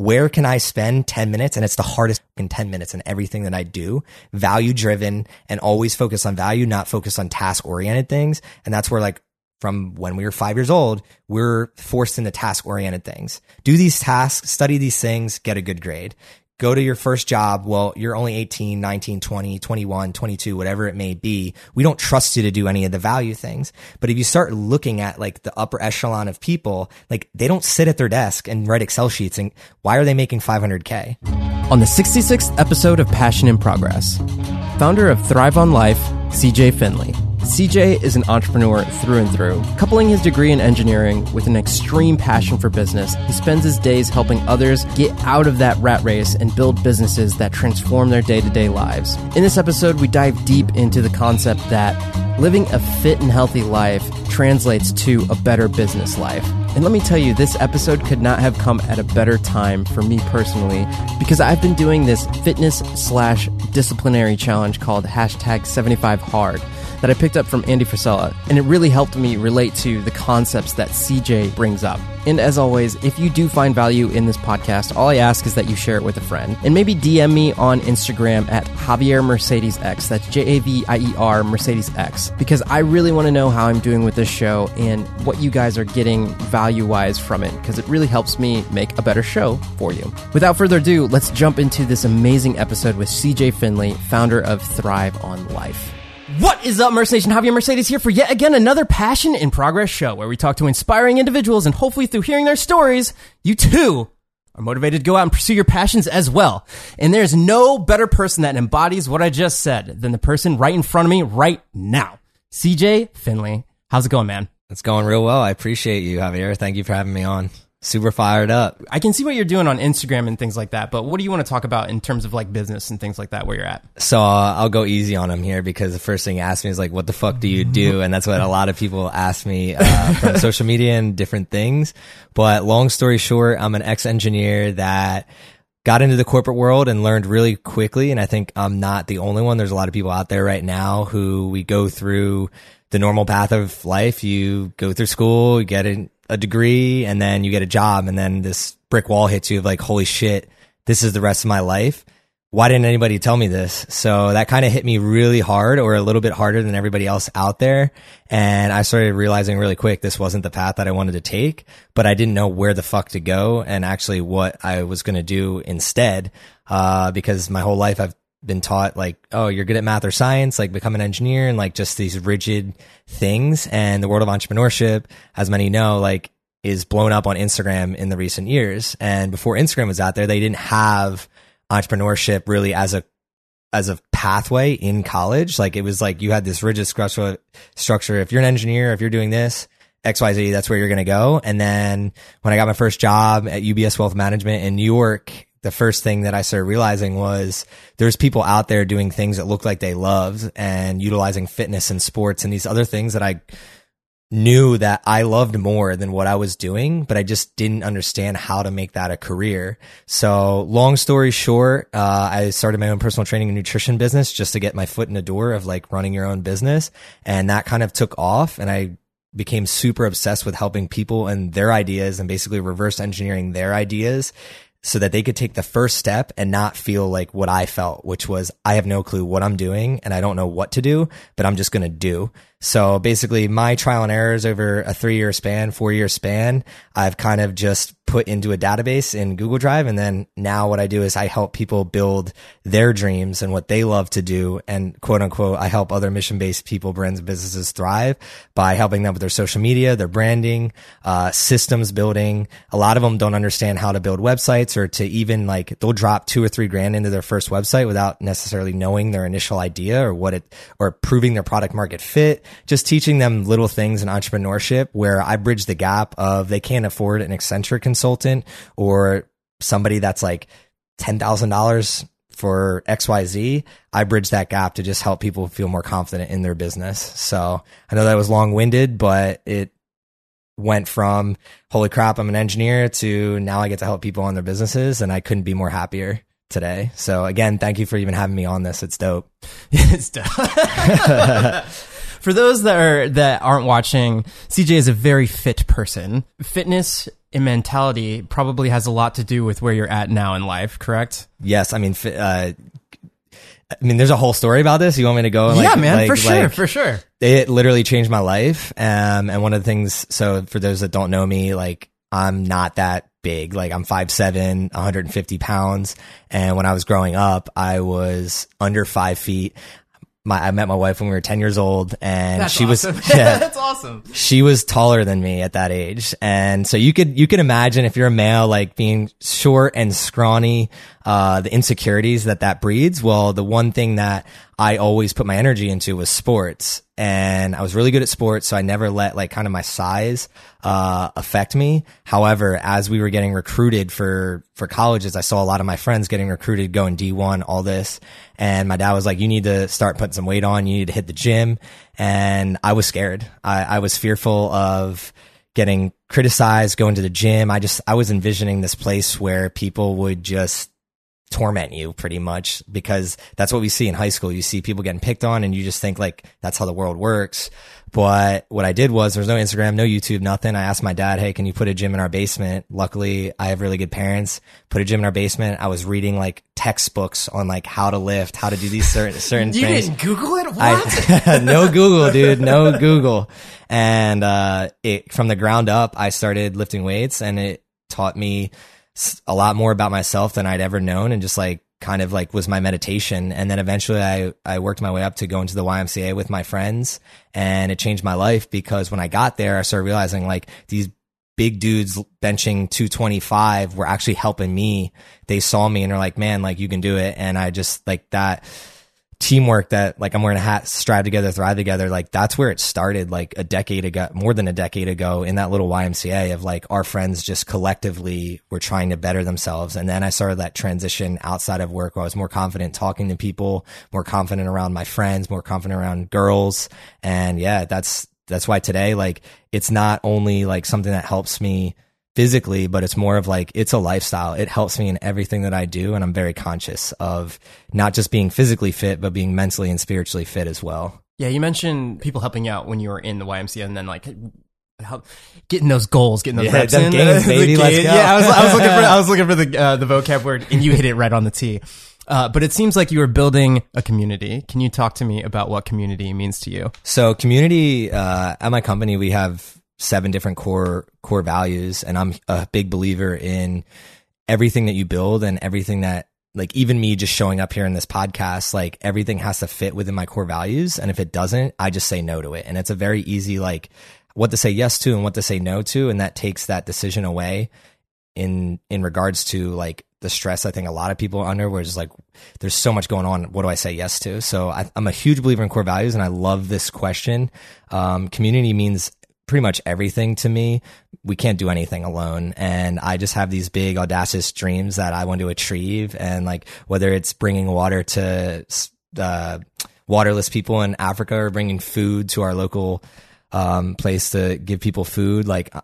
where can I spend 10 minutes? And it's the hardest in 10 minutes in everything that I do, value driven and always focus on value, not focus on task oriented things. And that's where like from when we were five years old, we're forced into task oriented things. Do these tasks, study these things, get a good grade go to your first job. Well, you're only 18, 19, 20, 21, 22, whatever it may be. We don't trust you to do any of the value things. But if you start looking at like the upper echelon of people, like they don't sit at their desk and write Excel sheets and why are they making 500K? On the 66th episode of Passion in Progress, founder of Thrive on Life, CJ Finley CJ is an entrepreneur through and through. Coupling his degree in engineering with an extreme passion for business, he spends his days helping others get out of that rat race and build businesses that transform their day to day lives. In this episode, we dive deep into the concept that living a fit and healthy life translates to a better business life. And let me tell you, this episode could not have come at a better time for me personally because I've been doing this fitness slash disciplinary challenge called hashtag 75 hard that I picked up from Andy Frisella, and it really helped me relate to the concepts that CJ brings up. And as always, if you do find value in this podcast, all I ask is that you share it with a friend. And maybe DM me on Instagram at Javier Mercedes X. That's J A V I E R Mercedes X. Because I really want to know how I'm doing with this show and what you guys are getting value wise from it, because it really helps me make a better show for you. Without further ado, let's jump into this amazing episode with CJ Finley, founder of Thrive on Life. What is up, Merce Nation? Javier Mercedes here for yet again another Passion in Progress show where we talk to inspiring individuals and hopefully through hearing their stories, you too are motivated to go out and pursue your passions as well. And there's no better person that embodies what I just said than the person right in front of me right now. CJ Finley. How's it going, man? It's going real well. I appreciate you, Javier. Thank you for having me on super fired up. I can see what you're doing on Instagram and things like that, but what do you want to talk about in terms of like business and things like that where you're at? So uh, I'll go easy on him here because the first thing he asked me is like, what the fuck do you do? And that's what a lot of people ask me uh, from social media and different things. But long story short, I'm an ex engineer that got into the corporate world and learned really quickly. And I think I'm not the only one. There's a lot of people out there right now who we go through the normal path of life. You go through school, you get in, a degree and then you get a job and then this brick wall hits you of like, holy shit, this is the rest of my life. Why didn't anybody tell me this? So that kind of hit me really hard or a little bit harder than everybody else out there. And I started realizing really quick this wasn't the path that I wanted to take, but I didn't know where the fuck to go and actually what I was going to do instead. Uh, because my whole life I've been taught like, oh, you're good at math or science, like become an engineer and like just these rigid things. And the world of entrepreneurship, as many know, like is blown up on Instagram in the recent years. And before Instagram was out there, they didn't have entrepreneurship really as a as a pathway in college. Like it was like you had this rigid structure structure. If you're an engineer, if you're doing this, XYZ, that's where you're going to go. And then when I got my first job at UBS Wealth Management in New York, the first thing that I started realizing was there's people out there doing things that look like they loved and utilizing fitness and sports and these other things that I knew that I loved more than what I was doing, but I just didn't understand how to make that a career. So long story short, uh, I started my own personal training and nutrition business just to get my foot in the door of like running your own business. And that kind of took off and I became super obsessed with helping people and their ideas and basically reverse engineering their ideas so that they could take the first step and not feel like what I felt, which was I have no clue what I'm doing and I don't know what to do, but I'm just going to do. So basically my trial and errors over a three year span, four year span, I've kind of just put into a database in Google Drive. And then now what I do is I help people build their dreams and what they love to do. And quote unquote, I help other mission based people, brands, and businesses thrive by helping them with their social media, their branding, uh, systems building. A lot of them don't understand how to build websites or to even like, they'll drop two or three grand into their first website without necessarily knowing their initial idea or what it, or proving their product market fit. Just teaching them little things in entrepreneurship where I bridge the gap of they can't afford an eccentric consultant consultant or somebody that's like $10,000 for XYZ, I bridge that gap to just help people feel more confident in their business. So I know that was long winded, but it went from holy crap, I'm an engineer to now I get to help people on their businesses and I couldn't be more happier today. So again, thank you for even having me on this. It's dope. it's dope. for those that are that aren't watching, CJ is a very fit person. Fitness and mentality probably has a lot to do with where you're at now in life, correct? Yes, I mean, fi- uh, I mean, there's a whole story about this. You want me to go? Like, yeah, man, like- for sure, like- for sure. it literally changed my life. Um, and one of the things, so for those that don't know me, like I'm not that big. Like I'm 5'7", 150 pounds. And when I was growing up, I was under five feet. My, I met my wife when we were 10 years old and she was, yeah, That's awesome. she was taller than me at that age. And so you could, you can imagine if you're a male, like being short and scrawny, uh, the insecurities that that breeds. Well, the one thing that I always put my energy into was sports and I was really good at sports. So I never let like kind of my size, uh, affect me. However, as we were getting recruited for, for colleges, I saw a lot of my friends getting recruited, going D1, all this. And my dad was like, you need to start putting some weight on. You need to hit the gym. And I was scared. I, I was fearful of getting criticized, going to the gym. I just, I was envisioning this place where people would just torment you pretty much because that's what we see in high school. You see people getting picked on and you just think like that's how the world works. But what I did was there's no Instagram, no YouTube, nothing. I asked my dad, Hey, can you put a gym in our basement? Luckily I have really good parents. Put a gym in our basement. I was reading like textbooks on like how to lift, how to do these certain, certain You things. didn't Google it? What? I, no Google, dude. No Google. And uh, it from the ground up, I started lifting weights, and it taught me a lot more about myself than I'd ever known, and just like kind of like was my meditation. And then eventually, I I worked my way up to go into the YMCA with my friends, and it changed my life because when I got there, I started realizing like these big dudes benching 225 were actually helping me. They saw me and they're like, man, like you can do it. And I just like that teamwork that like I'm wearing a hat, strive together, thrive together. Like that's where it started like a decade ago, more than a decade ago in that little YMCA of like our friends just collectively were trying to better themselves. And then I started that transition outside of work where I was more confident talking to people, more confident around my friends, more confident around girls. And yeah, that's, that's why today, like it's not only like something that helps me physically, but it's more of like it's a lifestyle. It helps me in everything that I do, and I'm very conscious of not just being physically fit, but being mentally and spiritually fit as well. Yeah, you mentioned people helping out when you were in the YMCA, and then like help getting those goals, getting those Yeah, reps in. The baby, let's go. Yeah, I was, I was looking for I was looking for the uh, the vocab word, and you hit it right on the T. Uh, but it seems like you were building a community. Can you talk to me about what community means to you? So, community uh, at my company, we have seven different core core values, and I'm a big believer in everything that you build and everything that like even me just showing up here in this podcast like everything has to fit within my core values. And if it doesn't i just say no to it. And it's a very easy like what to say yes to and what to say no to. And that takes that decision away in in regards to like the stress I think a lot of people are under where it's like there's so much going on. What do I say yes to? So I, I'm a huge believer in core values and I love this question. Um, community means pretty much everything to me we can't do anything alone and I just have these big audacious dreams that I want to achieve and like whether it's bringing water to uh, waterless people in Africa or bringing food to our local um, place to give people food like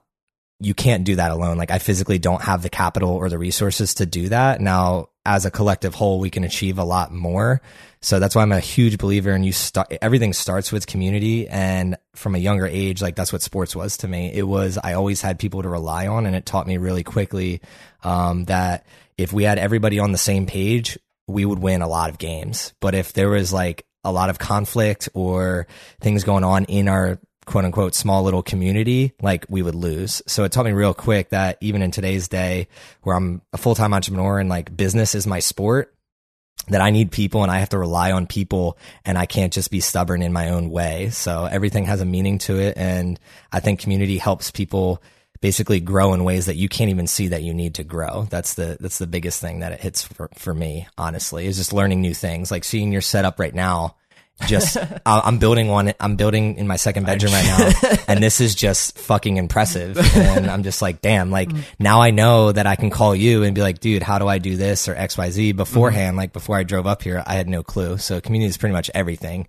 you can't do that alone. Like I physically don't have the capital or the resources to do that. Now, as a collective whole, we can achieve a lot more. So that's why I'm a huge believer in you start, everything starts with community. And from a younger age, like that's what sports was to me. It was, I always had people to rely on and it taught me really quickly, um, that if we had everybody on the same page, we would win a lot of games. But if there was like a lot of conflict or things going on in our quote unquote small little community, like we would lose. So it taught me real quick that even in today's day where I'm a full time entrepreneur and like business is my sport, that I need people and I have to rely on people and I can't just be stubborn in my own way. So everything has a meaning to it. And I think community helps people basically grow in ways that you can't even see that you need to grow. That's the, that's the biggest thing that it hits for, for me, honestly, is just learning new things, like seeing your setup right now just I- I'm building one. I'm building in my second bedroom right now, and this is just fucking impressive. And I'm just like, damn, like mm. now I know that I can call you and be like, dude, how do I do this or X Y Z mm-hmm. beforehand? Like before I drove up here, I had no clue. So community is pretty much everything.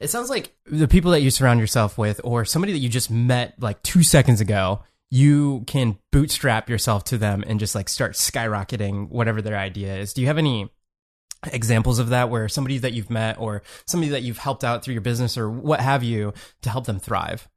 It sounds like the people that you surround yourself with, or somebody that you just met like two seconds ago, you can bootstrap yourself to them and just like start skyrocketing whatever their idea is. Do you have any examples of that where somebody that you've met or somebody that you've helped out through your business or what have you to help them thrive?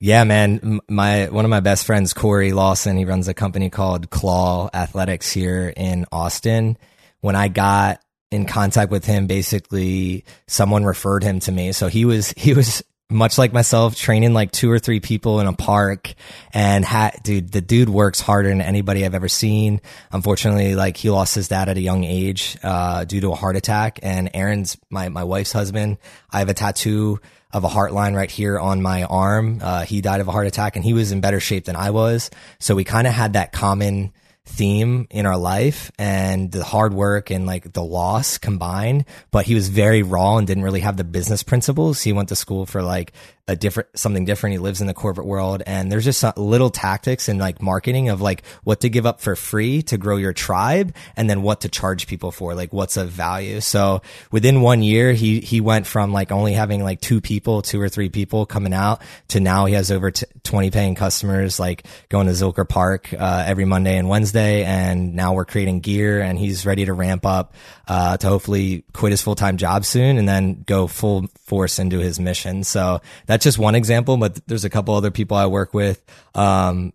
Yeah, man. My one of my best friends, Corey Lawson, he runs a company called Claw Athletics here in Austin. When I got in contact with him, basically someone referred him to me. So he was he was much like myself, training like two or three people in a park and ha- dude, the dude works harder than anybody I've ever seen. Unfortunately, like he lost his dad at a young age, uh, due to a heart attack. And Aaron's my, my wife's husband. I have a tattoo of a heart line right here on my arm. Uh, he died of a heart attack and he was in better shape than I was. So we kind of had that common, theme in our life and the hard work and like the loss combined. But he was very raw and didn't really have the business principles. He went to school for like a different something different. He lives in the corporate world, and there's just little tactics and like marketing of like what to give up for free to grow your tribe, and then what to charge people for, like what's of value. So within one year, he he went from like only having like two people, two or three people coming out to now he has over t- 20 paying customers, like going to Zilker Park uh, every Monday and Wednesday, and now we're creating gear, and he's ready to ramp up uh, to hopefully quit his full time job soon and then go full force into his mission. So that's just one example, but there's a couple other people I work with. Um,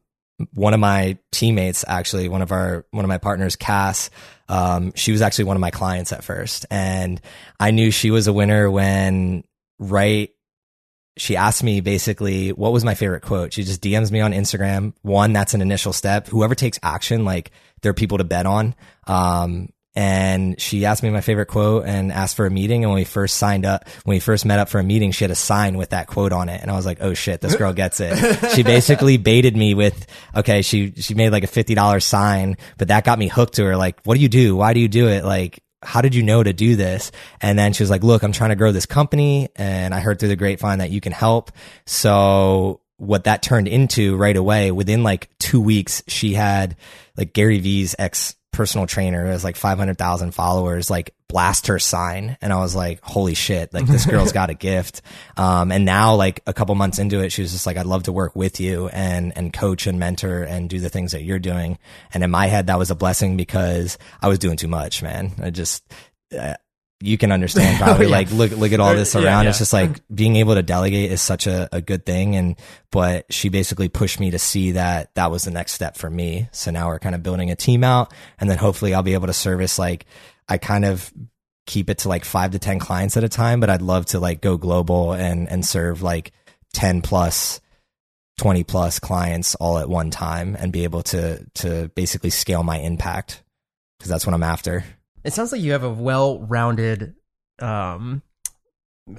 one of my teammates, actually, one of our, one of my partners, Cass, um, she was actually one of my clients at first. And I knew she was a winner when right she asked me basically what was my favorite quote. She just DMs me on Instagram. One, that's an initial step. Whoever takes action, like there are people to bet on. Um, and she asked me my favorite quote and asked for a meeting. And when we first signed up, when we first met up for a meeting, she had a sign with that quote on it. And I was like, oh shit, this girl gets it. she basically baited me with, okay, she, she made like a $50 sign, but that got me hooked to her. Like, what do you do? Why do you do it? Like, how did you know to do this? And then she was like, look, I'm trying to grow this company and I heard through the grapevine that you can help. So what that turned into right away within like two weeks, she had like Gary Vee's ex personal trainer who has like 500,000 followers, like blast her sign. And I was like, holy shit, like this girl's got a gift. Um, and now like a couple months into it, she was just like, I'd love to work with you and, and coach and mentor and do the things that you're doing. And in my head, that was a blessing because I was doing too much, man. I just, uh, you can understand probably oh, yeah. like look look at all this around. Yeah, yeah. It's just like mm. being able to delegate is such a, a good thing. And but she basically pushed me to see that that was the next step for me. So now we're kind of building a team out, and then hopefully I'll be able to service like I kind of keep it to like five to ten clients at a time, but I'd love to like go global and and serve like ten plus. 20 plus clients all at one time and be able to to basically scale my impact because that's what I'm after. It sounds like you have a well-rounded um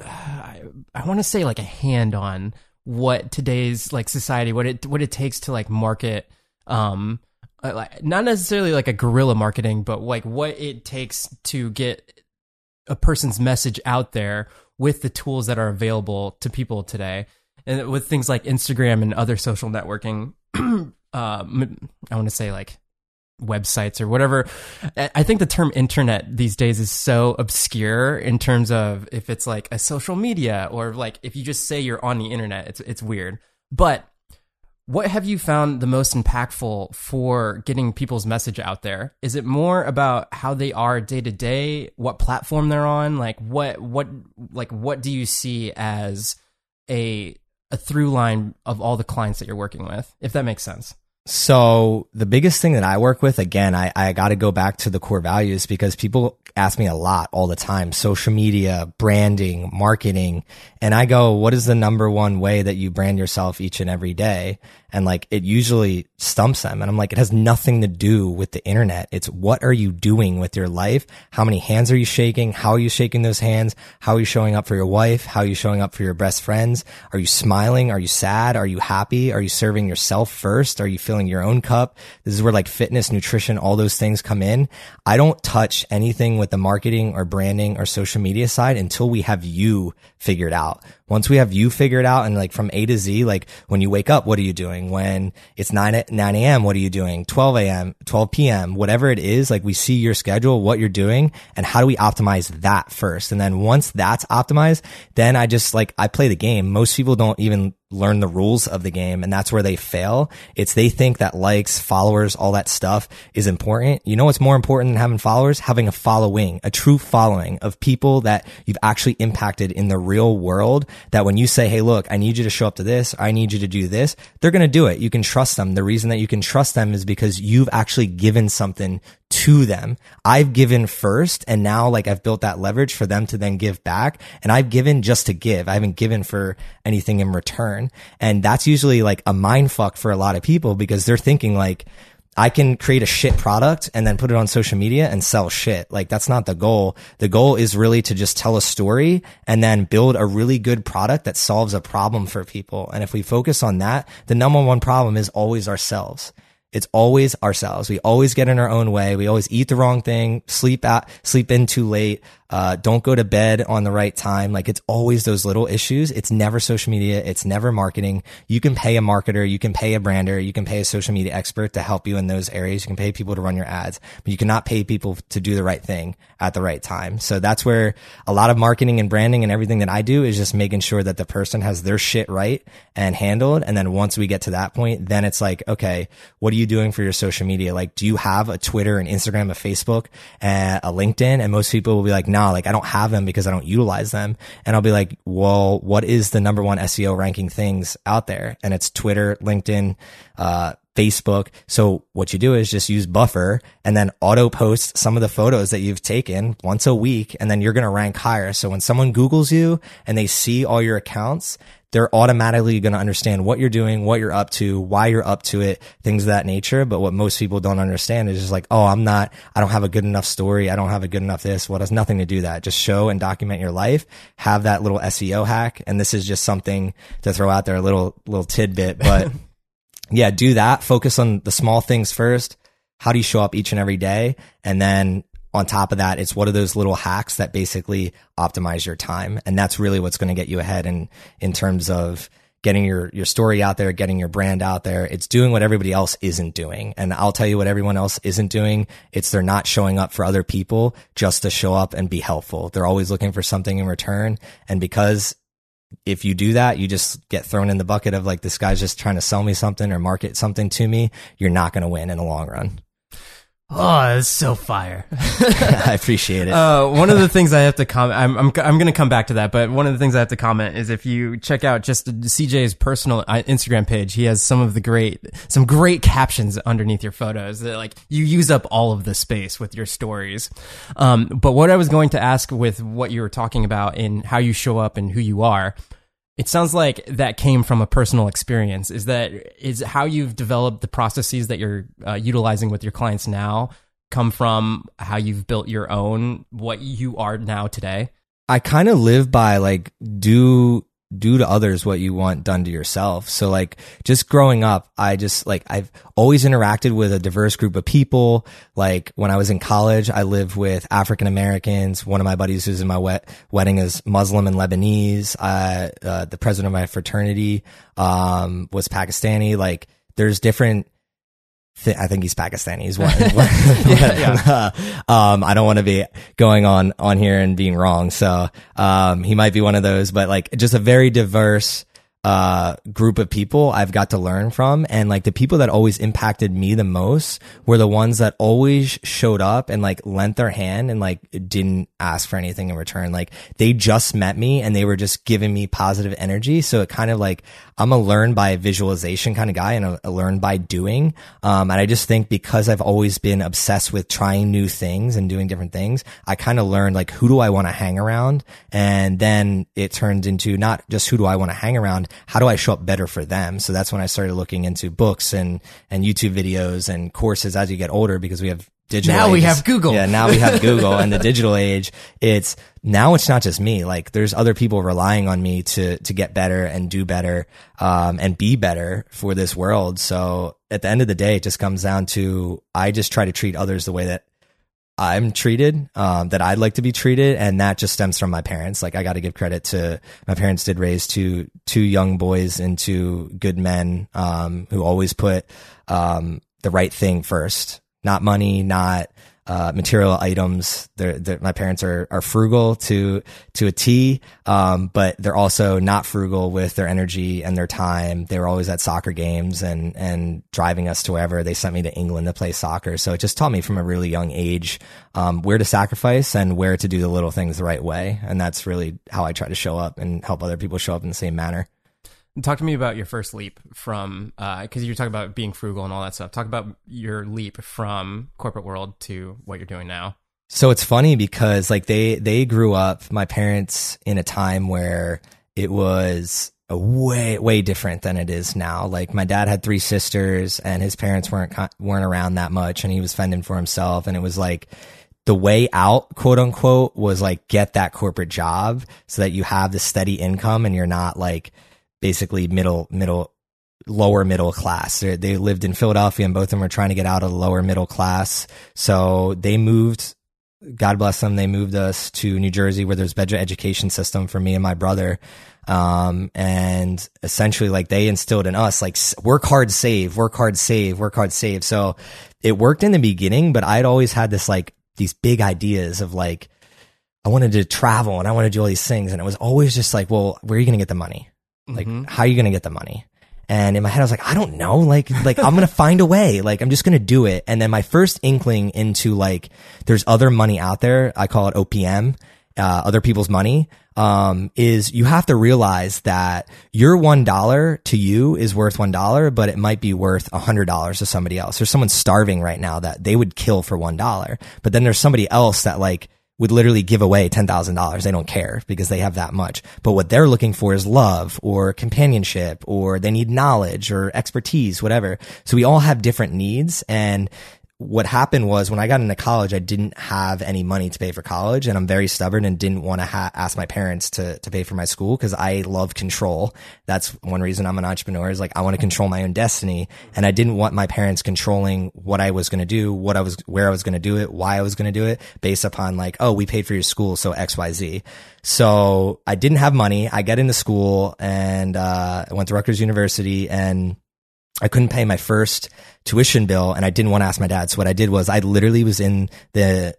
I, I want to say like a hand on what today's like society what it what it takes to like market um uh, like not necessarily like a guerrilla marketing but like what it takes to get a person's message out there with the tools that are available to people today. And with things like Instagram and other social networking uh, I want to say like websites or whatever. I think the term internet these days is so obscure in terms of if it's like a social media or like if you just say you're on the internet, it's it's weird. But what have you found the most impactful for getting people's message out there? Is it more about how they are day to day, what platform they're on, like what what like what do you see as a a through line of all the clients that you're working with, if that makes sense? So the biggest thing that I work with, again, I, I got to go back to the core values because people ask me a lot all the time, social media, branding, marketing. And I go, what is the number one way that you brand yourself each and every day? And like, it usually stumps them. And I'm like, it has nothing to do with the internet. It's what are you doing with your life? How many hands are you shaking? How are you shaking those hands? How are you showing up for your wife? How are you showing up for your best friends? Are you smiling? Are you sad? Are you happy? Are you serving yourself first? Are you filling your own cup? This is where like fitness, nutrition, all those things come in. I don't touch anything with the marketing or branding or social media side until we have you figured out. Once we have you figured out and like from A to Z, like when you wake up, what are you doing? When it's 9, 9 a.m., what are you doing? 12 a.m., 12 p.m., whatever it is, like we see your schedule, what you're doing and how do we optimize that first? And then once that's optimized, then I just like, I play the game. Most people don't even learn the rules of the game and that's where they fail. It's they think that likes, followers, all that stuff is important. You know what's more important than having followers? Having a following, a true following of people that you've actually impacted in the real world that when you say, Hey, look, I need you to show up to this. I need you to do this. They're going to do it. You can trust them. The reason that you can trust them is because you've actually given something to them. I've given first and now like I've built that leverage for them to then give back. And I've given just to give. I haven't given for anything in return. And that's usually like a mind fuck for a lot of people because they're thinking like, I can create a shit product and then put it on social media and sell shit. Like that's not the goal. The goal is really to just tell a story and then build a really good product that solves a problem for people. And if we focus on that, the number one problem is always ourselves. It's always ourselves. We always get in our own way. We always eat the wrong thing, sleep out, sleep in too late, uh, don't go to bed on the right time. Like it's always those little issues. It's never social media. It's never marketing. You can pay a marketer. You can pay a brander. You can pay a social media expert to help you in those areas. You can pay people to run your ads, but you cannot pay people to do the right thing at the right time. So that's where a lot of marketing and branding and everything that I do is just making sure that the person has their shit right and handled. And then once we get to that point, then it's like, okay, what are you doing for your social media? Like, do you have a Twitter and Instagram, a Facebook, and a LinkedIn? And most people will be like, no, nah, like I don't have them because I don't utilize them. And I'll be like, well, what is the number one SEO ranking things out there? And it's Twitter, LinkedIn, uh, Facebook. So what you do is just use buffer and then auto post some of the photos that you've taken once a week. And then you're going to rank higher. So when someone Googles you and they see all your accounts, they're automatically going to understand what you're doing, what you're up to, why you're up to it, things of that nature. But what most people don't understand is just like, oh, I'm not, I don't have a good enough story. I don't have a good enough this. Well, it has nothing to do that. Just show and document your life. Have that little SEO hack. And this is just something to throw out there, a little, little tidbit, but yeah, do that. Focus on the small things first. How do you show up each and every day? And then on top of that, it's one of those little hacks that basically optimize your time. And that's really what's going to get you ahead in, in terms of getting your, your story out there, getting your brand out there. It's doing what everybody else isn't doing. And I'll tell you what everyone else isn't doing. It's they're not showing up for other people just to show up and be helpful. They're always looking for something in return. And because if you do that, you just get thrown in the bucket of like, this guy's just trying to sell me something or market something to me. You're not going to win in the long run. Oh, it's so fire. I appreciate it. Uh, one of the things I have to comment, I'm, I'm, I'm going to come back to that, but one of the things I have to comment is if you check out just CJ's personal uh, Instagram page, he has some of the great, some great captions underneath your photos that like you use up all of the space with your stories. Um, but what I was going to ask with what you were talking about in how you show up and who you are, it sounds like that came from a personal experience. Is that is how you've developed the processes that you're uh, utilizing with your clients now come from how you've built your own what you are now today? I kind of live by like do do to others what you want done to yourself. So like just growing up, I just like I've always interacted with a diverse group of people. Like when I was in college, I lived with African Americans. One of my buddies who's in my wet wedding is Muslim and Lebanese. Uh, uh, the president of my fraternity um, was Pakistani. Like there's different th- I think he's Pakistani. He's one. yeah, yeah. um, I don't want to be going on on here and being wrong. So um, he might be one of those, but like just a very diverse uh, group of people I've got to learn from. And like the people that always impacted me the most were the ones that always showed up and like lent their hand and like didn't ask for anything in return. Like they just met me and they were just giving me positive energy. So it kind of like, I'm a learn by visualization kind of guy and a, a learn by doing. Um, and I just think because I've always been obsessed with trying new things and doing different things, I kind of learned like who do I want to hang around? And then it turned into not just who do I want to hang around, how do I show up better for them? So that's when I started looking into books and, and YouTube videos and courses as you get older because we have digital. Now we have Google. Yeah. Now we have Google and the digital age. It's now it's not just me. Like there's other people relying on me to, to get better and do better, um, and be better for this world. So at the end of the day, it just comes down to, I just try to treat others the way that I'm treated, um, that I'd like to be treated. And that just stems from my parents. Like I got to give credit to my parents did raise two, two young boys into good men, um, who always put, um, the right thing first, not money, not, uh, material items. They're, they're, my parents are, are frugal to to a T, um, but they're also not frugal with their energy and their time. They were always at soccer games and and driving us to wherever. They sent me to England to play soccer, so it just taught me from a really young age um, where to sacrifice and where to do the little things the right way. And that's really how I try to show up and help other people show up in the same manner. Talk to me about your first leap from because uh, you're talking about being frugal and all that stuff. Talk about your leap from corporate world to what you're doing now. So it's funny because like they they grew up, my parents, in a time where it was a way way different than it is now. Like my dad had three sisters, and his parents weren't weren't around that much, and he was fending for himself, and it was like the way out, quote unquote, was like get that corporate job so that you have the steady income and you're not like basically middle middle lower middle class. They're, they lived in Philadelphia and both of them were trying to get out of the lower middle class. So they moved. God bless them. They moved us to New Jersey where there's better education system for me and my brother. Um, and essentially like they instilled in us, like work hard, save, work hard, save, work hard, save. So it worked in the beginning, but I'd always had this like these big ideas of like, I wanted to travel and I wanted to do all these things. And it was always just like, well, where are you going to get the money? Like, mm-hmm. how are you going to get the money? And in my head, I was like, I don't know. Like, like I'm going to find a way. Like, I'm just going to do it. And then my first inkling into like, there's other money out there. I call it OPM, uh, other people's money. Um, is you have to realize that your one dollar to you is worth one dollar, but it might be worth a hundred dollars to somebody else. There's someone starving right now that they would kill for one dollar, but then there's somebody else that like would literally give away $10,000. They don't care because they have that much. But what they're looking for is love or companionship or they need knowledge or expertise, whatever. So we all have different needs and what happened was when I got into college, I didn't have any money to pay for college, and I'm very stubborn and didn't want to ha- ask my parents to to pay for my school because I love control. That's one reason I'm an entrepreneur is like I want to control my own destiny, and I didn't want my parents controlling what I was going to do, what I was, where I was going to do it, why I was going to do it, based upon like, oh, we paid for your school, so X, Y, Z. So I didn't have money. I got into school and uh, I went to Rutgers University and I couldn't pay my first tuition bill and I didn't want to ask my dad. So what I did was I literally was in the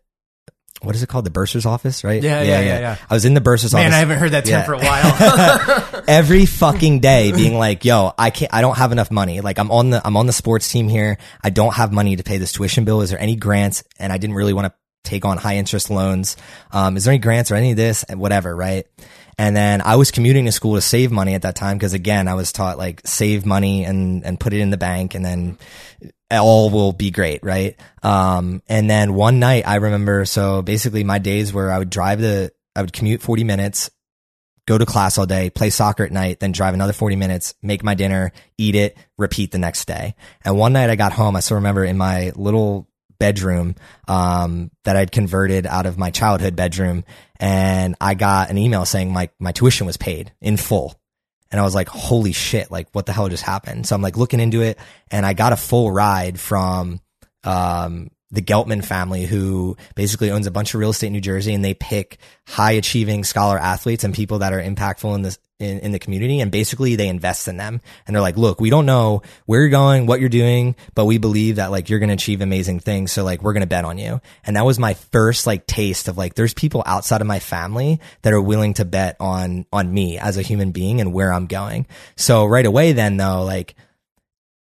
what is it called? The bursar's office, right? Yeah, yeah, yeah, yeah. yeah. I was in the bursar's Man, office. Man, I haven't heard that term yeah. for a while. Every fucking day being like, yo, I can't, I don't have enough money. Like I'm on the, I'm on the sports team here. I don't have money to pay this tuition bill. Is there any grants? And I didn't really want to take on high interest loans. Um, is there any grants or any of this? and Whatever, right? And then I was commuting to school to save money at that time because again, I was taught like save money and, and put it in the bank and then all will be great, right? Um, and then one night I remember, so basically my days where I would drive the, I would commute 40 minutes, go to class all day, play soccer at night, then drive another 40 minutes, make my dinner, eat it, repeat the next day. And one night I got home, I still remember in my little bedroom um, that I'd converted out of my childhood bedroom, and I got an email saying my my tuition was paid in full. And I was like, holy shit, like what the hell just happened? So I'm like looking into it and I got a full ride from um, the Geltman family, who basically owns a bunch of real estate in New Jersey, and they pick high achieving scholar athletes and people that are impactful in this in, in the community, and basically they invest in them. And they're like, "Look, we don't know where you're going, what you're doing, but we believe that like you're going to achieve amazing things. So like we're going to bet on you." And that was my first like taste of like there's people outside of my family that are willing to bet on on me as a human being and where I'm going. So right away, then though, like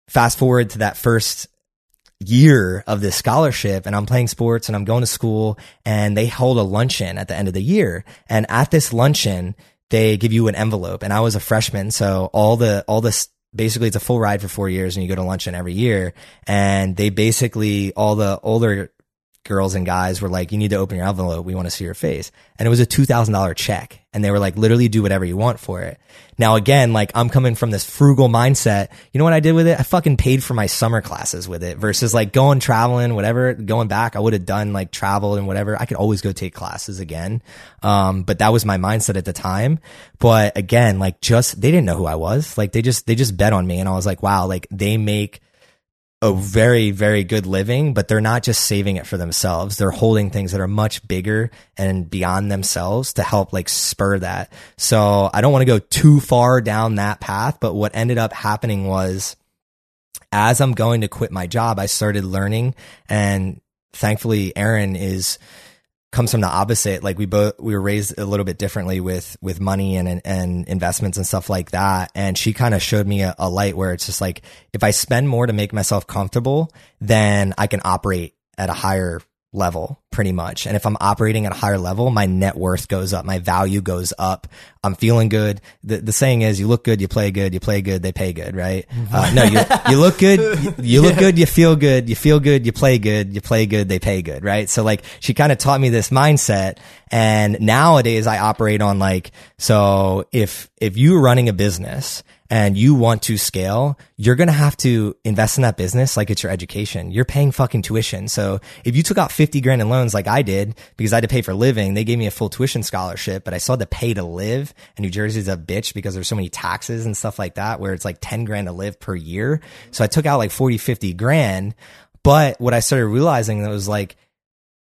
fast forward to that first year of this scholarship and I'm playing sports and I'm going to school and they hold a luncheon at the end of the year. And at this luncheon, they give you an envelope and I was a freshman. So all the, all this, basically it's a full ride for four years and you go to luncheon every year. And they basically, all the older girls and guys were like, you need to open your envelope. We want to see your face. And it was a $2,000 check. And they were like, literally do whatever you want for it. Now, again, like I'm coming from this frugal mindset. You know what I did with it? I fucking paid for my summer classes with it versus like going traveling, whatever, going back. I would have done like travel and whatever. I could always go take classes again. Um, but that was my mindset at the time. But again, like just, they didn't know who I was. Like they just, they just bet on me. And I was like, wow, like they make, a very, very good living, but they're not just saving it for themselves. They're holding things that are much bigger and beyond themselves to help like spur that. So I don't want to go too far down that path, but what ended up happening was as I'm going to quit my job, I started learning and thankfully Aaron is comes from the opposite. Like we both we were raised a little bit differently with with money and and investments and stuff like that. And she kind of showed me a, a light where it's just like if I spend more to make myself comfortable, then I can operate at a higher level pretty much. And if I'm operating at a higher level, my net worth goes up, my value goes up. I'm feeling good. The, the saying is you look good, you play good, you play good, they pay good, right? Uh, no, you, you look good, you, you look good, you feel good, you feel good, you play good, you play good, they pay good, right? So like she kind of taught me this mindset. And nowadays I operate on like, so if, if you're running a business and you want to scale, you're going to have to invest in that business like it's your education. You're paying fucking tuition. So if you took out 50 grand in loans like I did because I had to pay for living, they gave me a full tuition scholarship, but I still had to pay to live. And New Jersey's a bitch because there's so many taxes and stuff like that where it's like 10 grand to live per year. So I took out like 40, 50 grand. But what I started realizing that was like,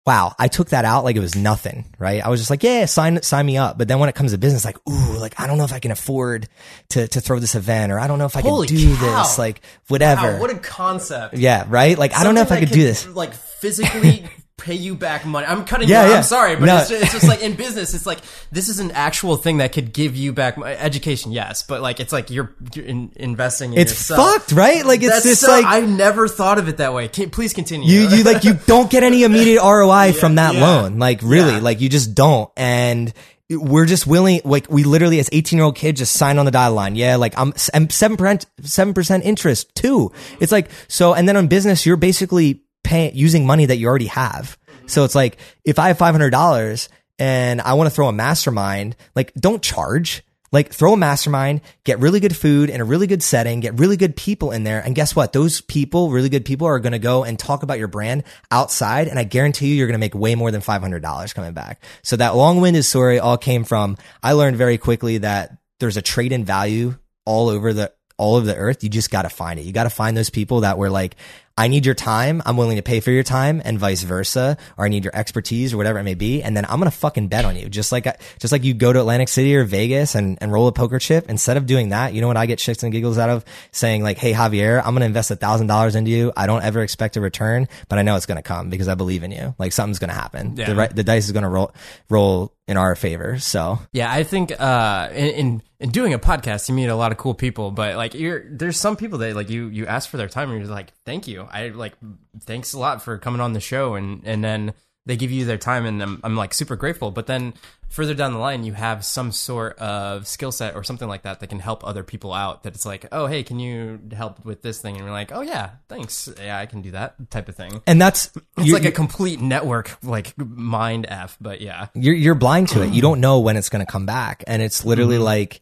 wow, I took that out like it was nothing, right? I was just like, yeah, sign, sign me up. But then when it comes to business, like, ooh, like, I don't know if I can afford to, to throw this event or I don't know if I Holy can do cow. this, like, whatever. Wow, what a concept. yeah, right? Like, I don't know if I Something could do this. Like physically pay you back money. I'm cutting Yeah, you off. yeah. I'm sorry, but No. it's, just, it's just like in business, it's like this is an actual thing that could give you back mo- education. Yes, but like it's like you're, you're in, investing in It's yourself. fucked, right? Like, it's That's just so, like, I never thought of it that way. Can, please continue. you you like you don't get any immediate ROI from that yeah. loan. Like really, Yeah. like you just don't. And we're just willing, like we literally as 18 year old kids just sign on the dotted line. Yeah, like I'm seven percent, seven percent interest too. It's like so, and then on business, you're basically paying using money that you already have. Mm-hmm. So it's like if I have five hundred dollars and I want to throw a mastermind, like don't charge. Like throw a mastermind, get really good food in a really good setting, get really good people in there. And guess what? Those people, really good people are going to go and talk about your brand outside. And I guarantee you, you're going to make way more than $500 coming back. So that long winded story all came from, I learned very quickly that there's a trade in value all over the, all over the earth. You just got to find it. You got to find those people that were like, I need your time. I'm willing to pay for your time and vice versa, or I need your expertise or whatever it may be. And then I'm going to fucking bet on you. Just like, I- just like you go to Atlantic City or Vegas and, and roll a poker chip. Instead of doing that, you know what I get shits and giggles out of saying like, Hey, Javier, I'm going to invest a thousand dollars into you. I don't ever expect a return, but I know it's going to come because I believe in you. Like something's going to happen. Yeah. The the dice is going to roll, roll in our favor. So Yeah, I think uh, in, in in doing a podcast, you meet a lot of cool people. But like, you're there's some people that like you you ask for their time, and you're like, thank you. I like thanks a lot for coming on the show, and and then they give you their time, and I'm I'm like super grateful. But then further down the line, you have some sort of skill set or something like that that can help other people out. That it's like, oh hey, can you help with this thing? And you're like, oh yeah, thanks. Yeah, I can do that type of thing. and that's, It's you- like a complete network, like mind f. But yeah, you're you're blind to it. You don't know when it's going to come back, and it's literally mm-hmm. like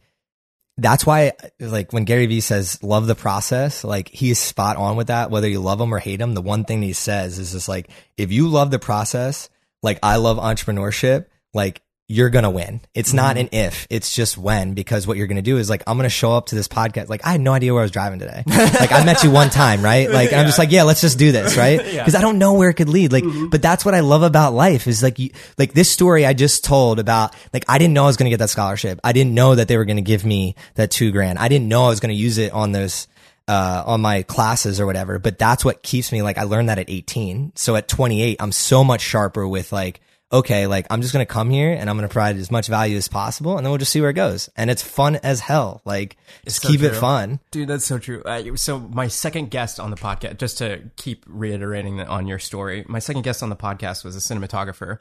that's why like when Gary Vee says love the process, like he's spot on with that. Whether you love him or hate him, the one thing he says is just like if you love the process, like I love entrepreneurship, like you're gonna win. It's not an if, it's just when. Because what you're gonna do is like I'm gonna show up to this podcast. Like I had no idea where I was driving today. like I met you one time, right? Like and I'm just like, yeah, let's just do this, right? Because I don't know where it could lead. Like, but that's what I love about life is like you, like this story I just told about. Like I didn't know I was gonna get that scholarship. I didn't know that they were gonna give me that two grand. I didn't know I was gonna use it on those uh, on my classes or whatever. But that's what keeps me like I learned that at 18. So at 28, I'm so much sharper with like, okay, like I'm just gonna come here and I'm gonna provide as much value as possible, and then we'll just see where it goes. And it's fun as hell. Like just so keep it fun. Dude, that's so true. Uh, so my second guest on the podcast, just to keep reiterating on your story, my second guest on the podcast was a cinematographer,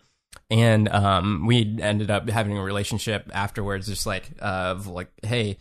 and um, we ended up having a relationship afterwards, just like of like, hey.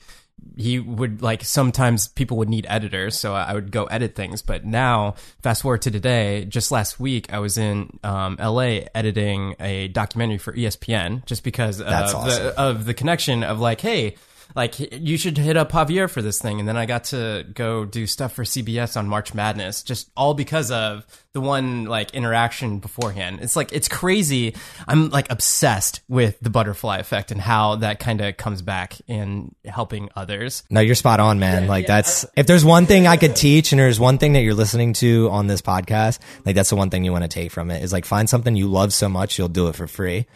He would like sometimes people would need editors, so I would go edit things. But now, fast forward to today, just last week, I was in um, LA editing a documentary for ESPN, just because awesome. the of the connection of like, hey, like you should hit up Javier for this thing, and then I got to go do stuff for CBS on March Madness, just all because of the one like interaction beforehand. It's like it's crazy. I'm like obsessed with the butterfly effect and how that kind of comes back in helping others. No, you're spot on, man. like that's if there's one thing I could teach, and there's one thing that you're listening to on this podcast, like that's the one thing you want to take from it is like find something you love so much you'll do it for free.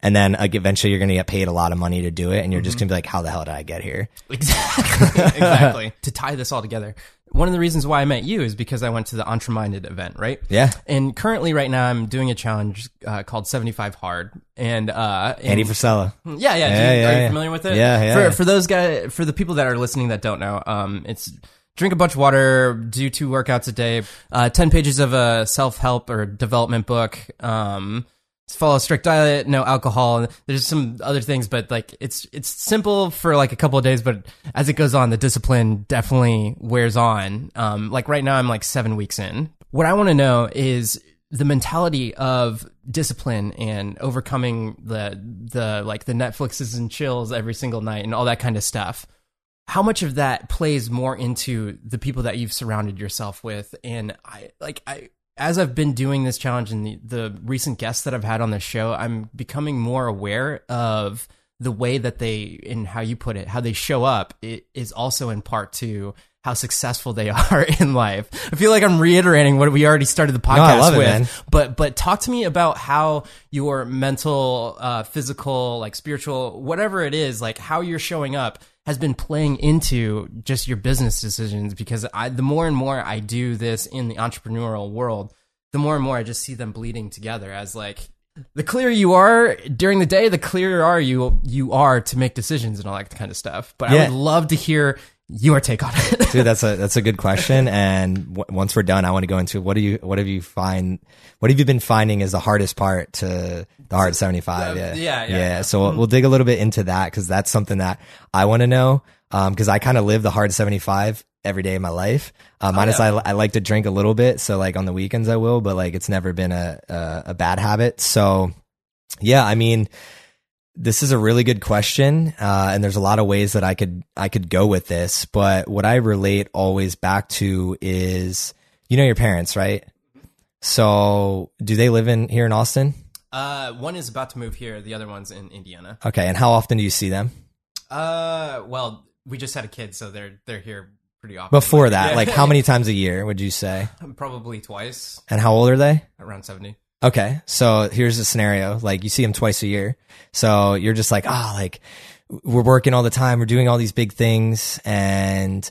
And then like, eventually you're going to get paid a lot of money to do it. And you're just Mm-hmm. going to be like, how the hell did I get here? Exactly. exactly. to tie this all together, one of the reasons why I met you is because I went to the Entreminded event, right? Yeah. And currently, right now, I'm doing a challenge uh, called 75 Hard, and uh, and- Andy Frisella. yeah, yeah, Yeah, you- yeah, are you yeah. familiar with it? Yeah, yeah, For for those guys, for the people that are listening that don't know, um, it's drink a bunch of water, do two workouts a day, uh, ten pages of a self help or development book, um, follow a strict diet, no alcohol. There's some other things, but like it's it's simple for like a couple of days, but as it goes on, the discipline definitely wears on. Um, like right now, I'm like seven weeks in. What I want to know is the mentality of discipline and overcoming the the like the Netflixes and chills every single night and all that kind of stuff. How much of that plays more into the people that you've surrounded yourself with? And I like I as I've been doing this challenge and the, the recent guests that I've had on the show, I'm becoming more aware of the way that they and how you put it, how they show up it is also in part to how successful they are in life. I feel like I'm reiterating what we already started the podcast it, with. man. But but talk to me about how your mental, uh, physical, like spiritual, whatever it is, like how you're showing up has been playing into just your business decisions. Because I, the more and more I do this in the entrepreneurial world, the more and more I just see them bleeding together as like the clearer you are during the day, the clearer are you you are to make decisions and all that kind of stuff. But I would love to hear your take on it. Dude, that's a that's a good question. And w- once we're done, I want to go into what do you what have you find what have you been finding is the hardest part to the hard seventy five? Uh, Yeah, yeah, yeah, yeah. So we'll, we'll dig a little bit into that because that's something that I want to know. Um, because I kind of live the hard seventy five every day of my life. Um, minus I I like to drink a little bit, so like on the weekends I will, but like it's never been a a, a bad habit. So yeah, I mean this is a really good question, uh, and there's a lot of ways that I could I could go with this. But what I relate always back to is, you know, your parents, right? So, do they live in here in Austin? Uh, one is about to move here. The other one's in Indiana. Okay, and how often do you see them? Uh, well, we just had a kid, so they're they're here pretty often. Before that, Yeah. like how many times a year would you say? Probably twice, And how old are they? around seventy. Okay, so here's a scenario: like you see them twice a year, so you're just like, ah, like we're working all the time, we're doing all these big things, and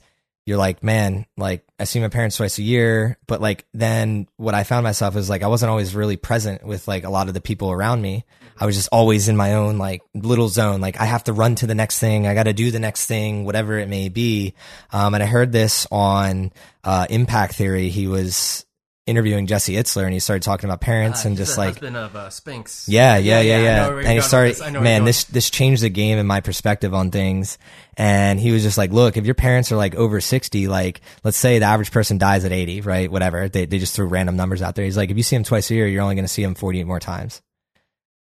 you're like, man, like I see my parents twice a year, but like then what I found myself is like I wasn't always really present with like a lot of the people around me. I was just always in my own like little zone. Like I have to run to the next thing, I got to do the next thing, whatever it may be. Um, and I heard this on uh, Impact Theory. He was interviewing Jesse Itzler, and he started talking about parents and just like husband of uh, Spanx. yeah, yeah, yeah, yeah. you're And he started, this. I know where you're man, this this changed the game and my perspective on things. And he was just like, look, if your parents are like over sixty, like let's say the average person dies at eighty, right? Whatever. They they just threw random numbers out there. He's like, if you see him twice a year, you're only going to see him forty more times,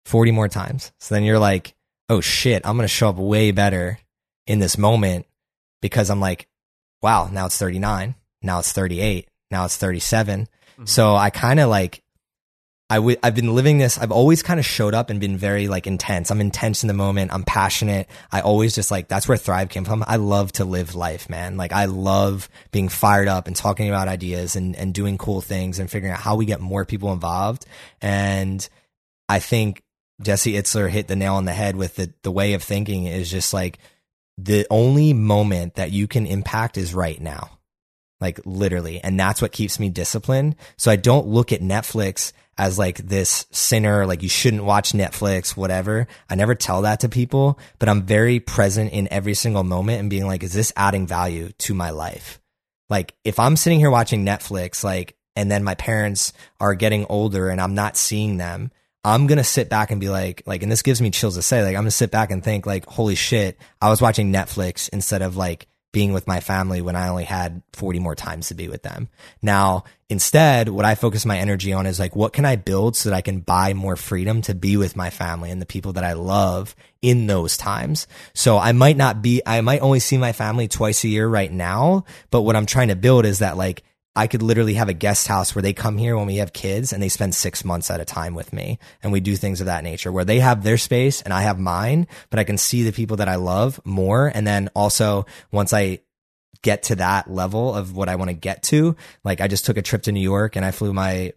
forty more times. So then you're like, oh shit, I'm going to show up way better in this moment because I'm like, wow, now it's thirty nine, now it's thirty eight, now it's thirty Mm-hmm. So I kind of like I w- I've been living this. I've always kind of showed up and been very like intense. I'm intense in the moment. I'm passionate. I always just like, that's where Thrive came from. I love to live life, man. Like I love being fired up and talking about ideas and, and doing cool things and figuring out how we get more people involved. And I think Jesse Itzler hit the nail on the head with the, the way of thinking is just like the only moment that you can impact is right now like literally. And that's what keeps me disciplined. So I don't look at Netflix as like this sinner, like you shouldn't watch Netflix, whatever. I never tell that to people, but I'm very present in every single moment and being like, is this adding value to my life? Like if I'm sitting here watching Netflix, like, and then my parents are getting older and I'm not seeing them, I'm gonna sit back and be like, like, and this gives me chills to say, like, I'm gonna sit back and think, like, holy shit, I was watching Netflix instead of like being with my family when I only had 40 more times to be with them. Now, instead, what I focus my energy on is like, what can I build so that I can buy more freedom to be with my family and the people that I love in those times? So I might not be, I might only see my family twice a year right now, but what I'm trying to build is that like, I could literally have a guest house where they come here when we have kids and they spend six months at a time with me and we do things of that nature where they have their space and I have mine, but I can see the people that I love more. And then also once I get to that level of what I want to get to, like I just took a trip to New York and I flew my,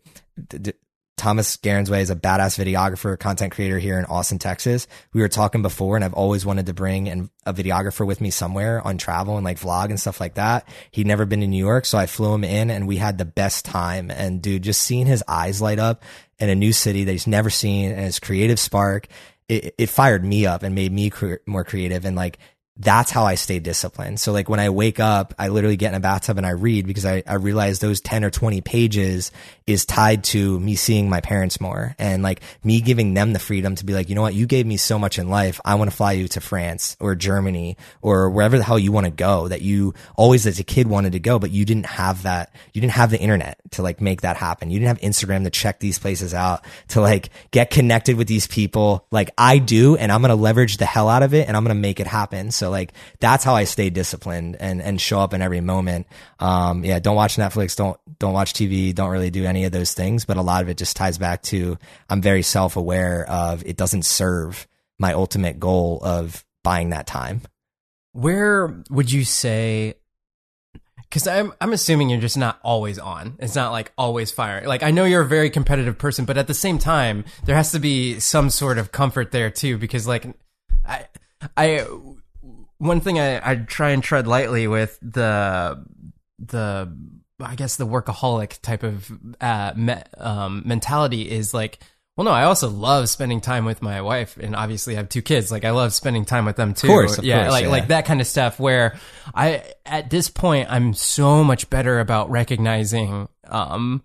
Thomas Garensway is a badass videographer, content creator here in Austin, Texas. We were talking before and I've always wanted to bring an, a videographer with me somewhere on travel and like vlog and stuff like that. He'd never been to New York. So I flew him in and we had the best time. And dude, just seeing his eyes light up in a new city that he's never seen and his creative spark, it, it fired me up and made me cre- more creative. And like, that's how I stay disciplined. So like when I wake up, I literally get in a bathtub and I read because I, I realize those 10 or 20 pages is tied to me seeing my parents more and like me giving them the freedom to be like, you know what? You gave me so much in life. I want to fly you to France or Germany or wherever the hell you want to go that you always as a kid wanted to go, but you didn't have that. You didn't have the internet to like make that happen. You didn't have Instagram to check these places out to like get connected with these people like I do. And I'm going to leverage the hell out of it and I'm going to make it happen. So so like that's how I stay disciplined and and show up in every moment. Um, yeah, don't watch Netflix, don't don't watch TV, don't really do any of those things. But a lot of it just ties back to I'm very self aware of it doesn't serve my ultimate goal of buying that time. Where would you say because I'm I'm assuming you're just not always on. It's not like always firing. Like I know you're a very competitive person, but at the same time, there has to be some sort of comfort there too. Because like I I one thing I, I try and tread lightly with the the I guess the workaholic type of uh, me, um, mentality is like, well, no, I also love spending time with my wife, and obviously I have two kids. Like I love spending time with them too. Of course, of yeah, course, like yeah. like that kind of stuff. Where I at this point I'm so much better about recognizing um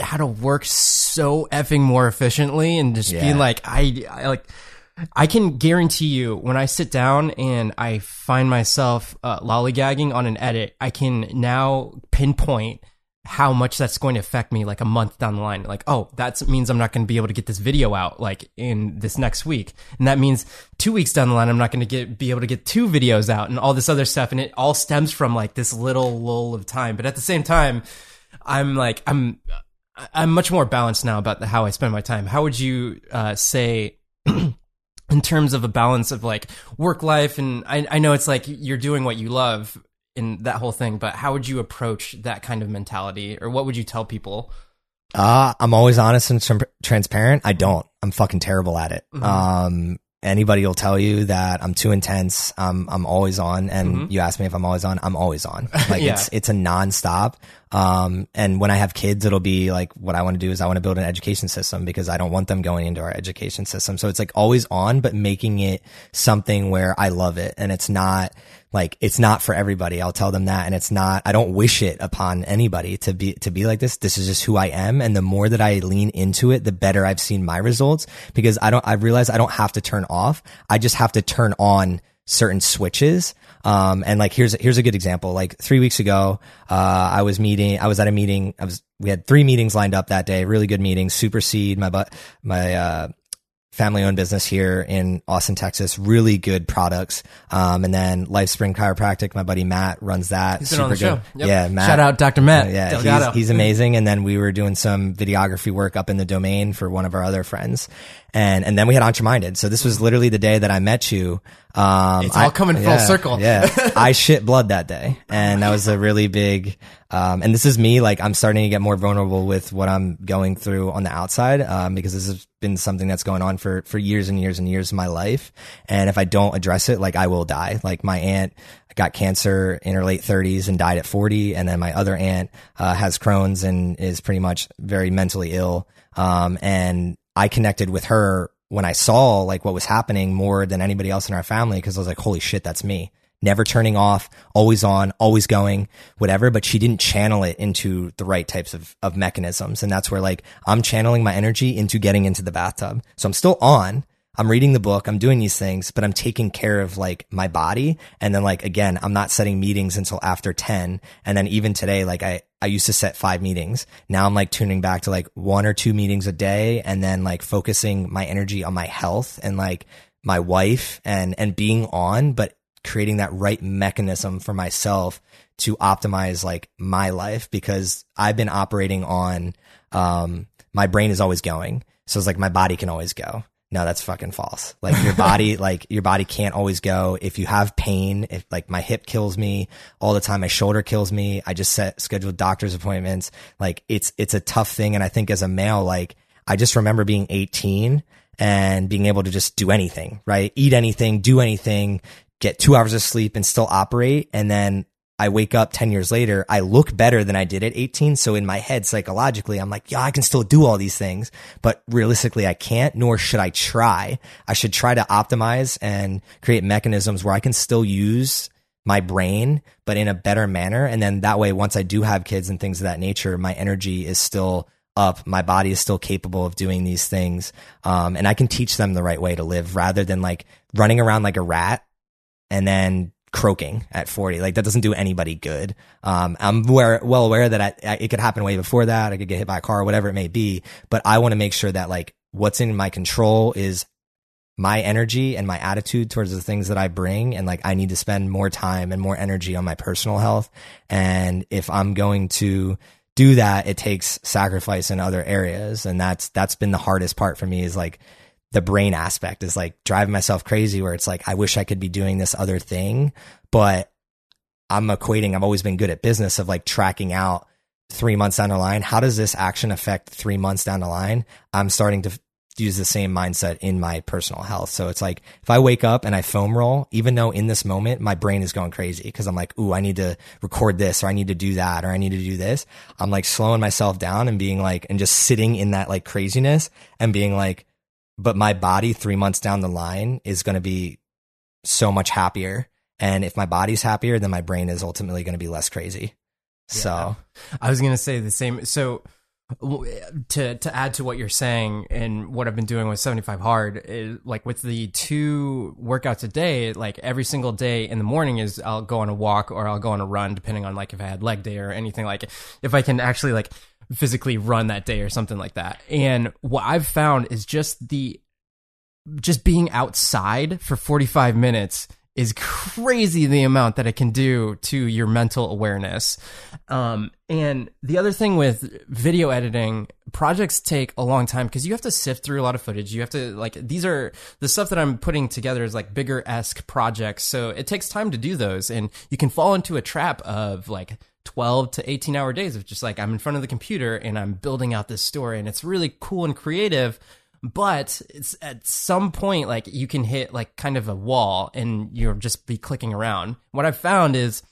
how to work so effing more efficiently and just Yeah. being like I, I like I can guarantee you when I sit down and I find myself uh, lollygagging on an edit, I can now pinpoint how much that's going to affect me like a month down the line. Like, oh, that means I'm not going to be able to get this video out like in this next week. And that means two weeks down the line, I'm not going to get, be able to get two videos out and all this other stuff. And it all stems from like this little lull of time. But at the same time, I'm like, I'm, I'm much more balanced now about the, how I spend my time. How would you uh, say in terms of a balance of like work life and I, I know it's like you're doing what you love in that whole thing, but how would you approach that kind of mentality or what would you tell people? Uh, I'm always honest and tr- transparent. I don't. I'm fucking terrible at it. Mhm. Um, anybody will tell you that I'm too intense. I'm I'm always on. And Mhm. you ask me if I'm always on. I'm always on. Like Yeah. it's it's a nonstop. Um, and when I have kids, it'll be like what I want to do is I want to build an education system because I don't want them going into our education system. So it's like always on, but making it something where I love it and it's not like it's not for everybody. I'll tell them that. And it's not, I don't wish it upon anybody to be, to be like this. This is just who I am. And the more that I lean into it, the better I've seen my results because I don't, I realize I don't have to turn off. I just have to turn on certain switches. Um, and like, here's, here's a good example. Like three weeks ago, uh, I was meeting, I was at a meeting. I was, we had three meetings lined up that day, really good meetings, Superseed, my, bu- my, uh, family owned business here in Austin, Texas. Really good products. Um, and then LifeSpring Chiropractic, my buddy Matt runs that. He's been on the Super show. good. Yep. Yeah, Matt. Shout out Dr. Matt Uh, yeah, he's, he's amazing. And then we were doing some videography work up in the domain for one of our other friends. And, and then we had Entreminded. So this was literally the day that I met you. Um, It's all I- coming full yeah, circle. Yeah. I shit blood that day. And that was a really big, um, and this is me, like I'm starting to get more vulnerable with what I'm going through on the outside, um, because this has been something that's going on for, for years and years and years of my life. And if I don't address it, like I will die. Like my aunt got cancer in her late 30s and died at 40. And then my other aunt, uh, has Crohn's and is pretty much very mentally ill. Um, and I connected with her when I saw like what was happening more than anybody else in our family because I was like, holy shit, that's me. Never turning off, always on, always going, whatever. But she didn't channel it into the right types of, of mechanisms. And that's where like I'm channeling my energy into getting into the bathtub. So I'm still on. I'm reading the book. I'm doing these things, but I'm taking care of like my body. And then like, again, I'm not setting meetings until after 10. And then even today, like I, I used to set five meetings. Now I'm like tuning back to like one or two meetings a day and then like focusing my energy on my health and like my wife and, and being on, but creating that right mechanism for myself to optimize like my life because I've been operating on, um, my brain is always going. So it's like my body can always go. no, that's fucking false. Like your body, like your body can't always go. If you have pain, if like my hip kills me all the time, my shoulder kills me. I just set scheduled doctor's appointments. Like it's, it's a tough thing. And I think as a male, like I just remember being 18 and being able to just do anything, right? Eat anything, do anything, get two hours of sleep and still operate. And then I wake up 10 years later, I look better than I did at 18. So in my head, psychologically, I'm like, yeah, I can still do all these things, but realistically, I can't, nor should I try. I should try to optimize and create mechanisms where I can still use my brain, but in a better manner. And then that way, once I do have kids and things of that nature, my energy is still up. My body is still capable of doing these things. Um, and I can teach them the right way to live rather than like running around like a rat and then croaking at 40. Like that doesn't do anybody good. Um, I'm aware, well aware that I, I, it could happen way before that. I could get hit by a car, whatever it may be. But I want to make sure that like what's in my control is my energy and my attitude towards the things that I bring. And like I need to spend more time and more energy on my personal health. And if I'm going to do that, it takes sacrifice in other areas. And that's, that's been the hardest part for me is like, the brain aspect is like driving myself crazy where it's like, I wish I could be doing this other thing, but I'm equating, I've always been good at business of like tracking out three months down the line. How does this action affect three months down the line? I'm starting to use the same mindset in my personal health. So it's like if I wake up and I foam roll, even though in this moment my brain is going crazy because I'm like, ooh, I need to record this or I need to do that or I need to do this. I'm like slowing myself down and being like, and just sitting in that like craziness and being like, but my body three months down the line is going to be so much happier. And if my body's happier, then my brain is ultimately going to be less crazy. Yeah. So I was going to say the same. So to to add to what you're saying and what I've been doing with 75 hard is like with the two workouts a day like every single day in the morning is I'll go on a walk or I'll go on a run depending on like if I had leg day or anything like if I can actually like physically run that day or something like that. And what I've found is just the just being outside for 45 minutes is crazy the amount that it can do to your mental awareness. Um, and the other thing with video editing, projects take a long time because you have to sift through a lot of footage. You have to like these are the stuff that I'm putting together is like bigger esque projects, so it takes time to do those, and you can fall into a trap of like 12 to 18 hour days of just like I'm in front of the computer and I'm building out this story and it's really cool and creative but it's at some point like you can hit like kind of a wall and you'll just be clicking around. What I've found is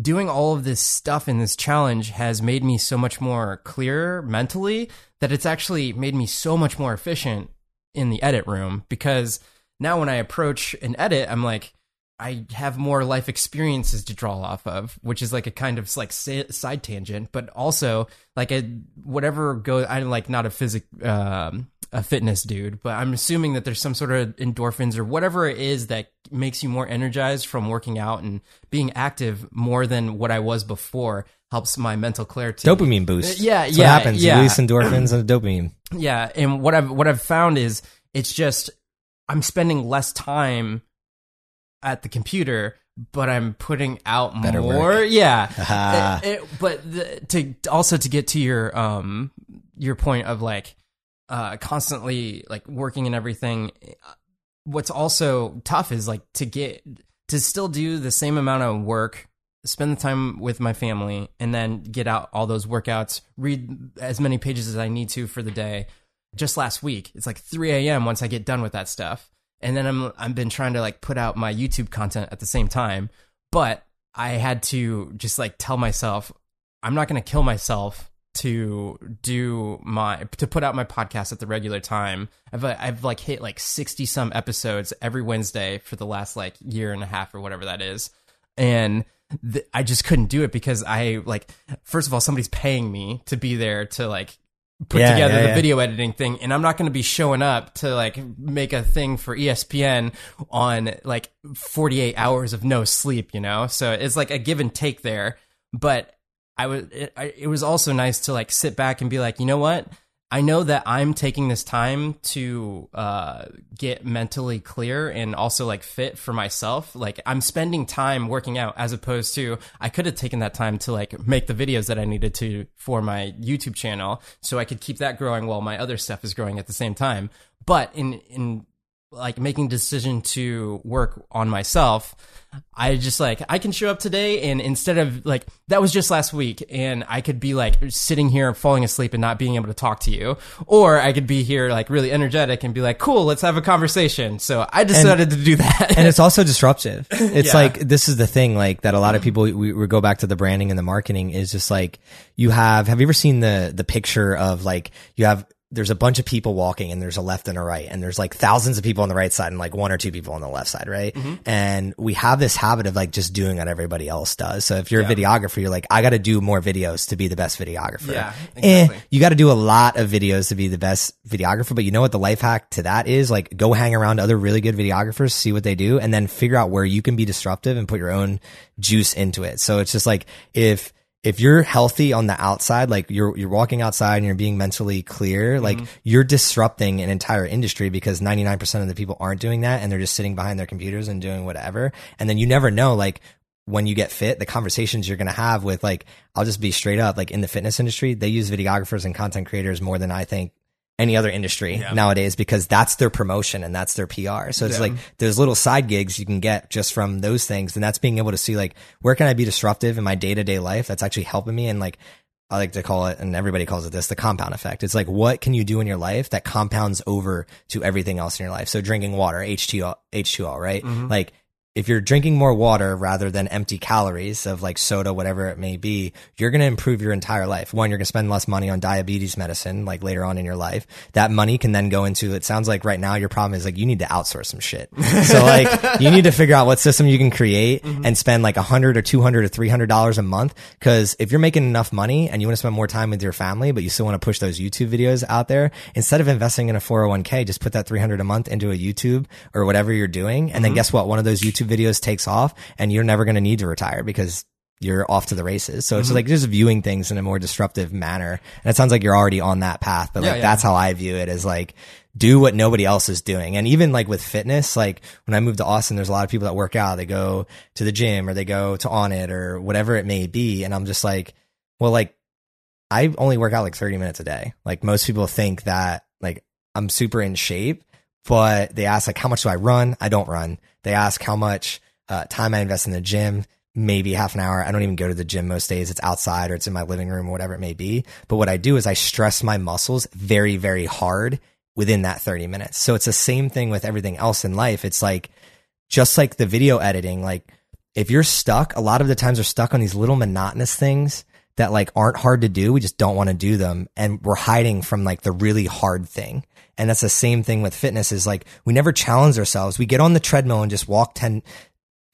doing all of this stuff in this challenge has made me so much more clear mentally that it's actually made me so much more efficient in the edit room because now when I approach an edit, I'm like, I have more life experiences to draw off of, which is like a kind of like side tangent, but also like a whatever goes. I'm like not a physic, um, a fitness dude, but I'm assuming that there's some sort of endorphins or whatever it is that makes you more energized from working out and being active more than what I was before helps my mental clarity. Dopamine boost. Yeah, That's yeah, what happens. yeah. You release endorphins and dopamine. Yeah, and what I've what I've found is it's just I'm spending less time at the computer, but I'm putting out Better more. work. Yeah, It- it- but the, to also to get to your um your point of like uh constantly like working and everything. What's also tough is like to get to still do the same amount of work. Spend the time with my family and then get out all those workouts, read as many pages as I need to for the day. Just last week, it's like 3 a.m. once I get done with that stuff and then I'm I've been trying to like put out my YouTube content at the same time, but I had to just like tell myself I'm not going to kill myself to do my to put out my podcast at the regular time. I've I've like hit like 60 some episodes every Wednesday for the last like year and a half or whatever that is. And I just couldn't do it because I like first of all somebody's paying me to be there to like put Yeah, together yeah, the yeah. video editing thing and I'm not going to be showing up to like make a thing for ESPN on like 48 hours of no sleep, you know? So it's like a give and take there, but I was it, it was also nice to like sit back and be like, "You know what? I know that I'm taking this time to uh, get mentally clear and also like fit for myself. Like I'm spending time working out as opposed to I could have taken that time to like make the videos that I needed to for my YouTube channel so I could keep that growing while my other stuff is growing at the same time. But in in like making decision to work on myself i just like i can show up today and instead of like that was just last week and i could be like sitting here falling asleep and not being able to talk to you or i could be here like really energetic and be like cool let's have a conversation so i decided to do that and it's also disruptive. It's Yeah. like this is the thing, like that. A lot of mm-hmm. people we, we go back to the branding and the marketing is just like you have. Have you ever seen the the picture of like you have? There's a bunch of people walking and there's a left and a right and there's like thousands of people on the right side and like one or two people on the left side, right? And we have this habit of like just doing what everybody else does. So if you're a videographer, you're like, I got to do more videos to be the best videographer. Yeah, Eh, exactly. you got to do a lot of videos to be the best videographer. But you know what the life hack to that is? Like go hang around other really good videographers, see what they do, and then figure out where you can be disruptive and put your own juice into it. So it's just like if if you're healthy on the outside, like you're you're walking outside and you're being mentally clear, mm-hmm. like you're disrupting an entire industry because 99% of the people aren't doing that and they're just sitting behind their computers and doing whatever. And then you never know like when you get fit, the conversations you're going to have with like, I'll just be straight up, like in the fitness industry, they use videographers and content creators more than I think any other industry nowadays because that's their promotion and that's their PR. So it's Yeah. like there's little side gigs you can get just from those things. And that's being able to see like, where can I be disruptive in my day to day life that's actually helping me? And like, I like to call it, and everybody calls it this, the compound effect. It's like, what can you do in your life that compounds over to everything else in your life? So drinking water, H2O, H2O, right? Mm-hmm. Like, if you're drinking more water rather than empty calories of like soda, whatever it may be, you're going to improve your entire life. One, you're going to spend less money on diabetes medicine, like later on in your life. That money can then go into, it sounds like right now your problem is like you need to outsource some shit. So like you need to figure out what system you can create mm-hmm. and spend like a hundred or two hundred or three hundred dollars a month. Cause if you're making enough money and you want to spend more time with your family, but you still want to push those YouTube videos out there, instead of investing in a 401k, just put that 300 a month into a YouTube or whatever you're doing. And then mm-hmm. guess what? One of those YouTube videos takes off and you're never going to need to retire because you're off to the races. So it's mm-hmm. like just viewing things in a more disruptive manner. And it sounds like you're already on that path, but Yeah, like yeah. that's how I view it is like do what nobody else is doing. And even like with fitness, like when I moved to Austin, there's a lot of people that work out. They go to the gym or they go to Onnit or whatever it may be. And I'm just like, well, like I only work out like 30 minutes a day. Like most people think that like I'm super in shape, but they ask like how much do I run? I don't run. They ask how much uh, time I invest in the gym. Maybe half an hour. I don't even go to the gym most days. It's outside or it's in my living room or whatever it may be. But what I do is I stress my muscles very, very hard within that 30 minutes. So it's the same thing with everything else in life. It's like, just like the video editing, like if you're stuck, a lot of the times we're stuck on these little monotonous things that like aren't hard to do. We just don't want to do them. And we're hiding from like the really hard thing. And that's the same thing with fitness is like we never challenge ourselves. We get on the treadmill and just walk 10,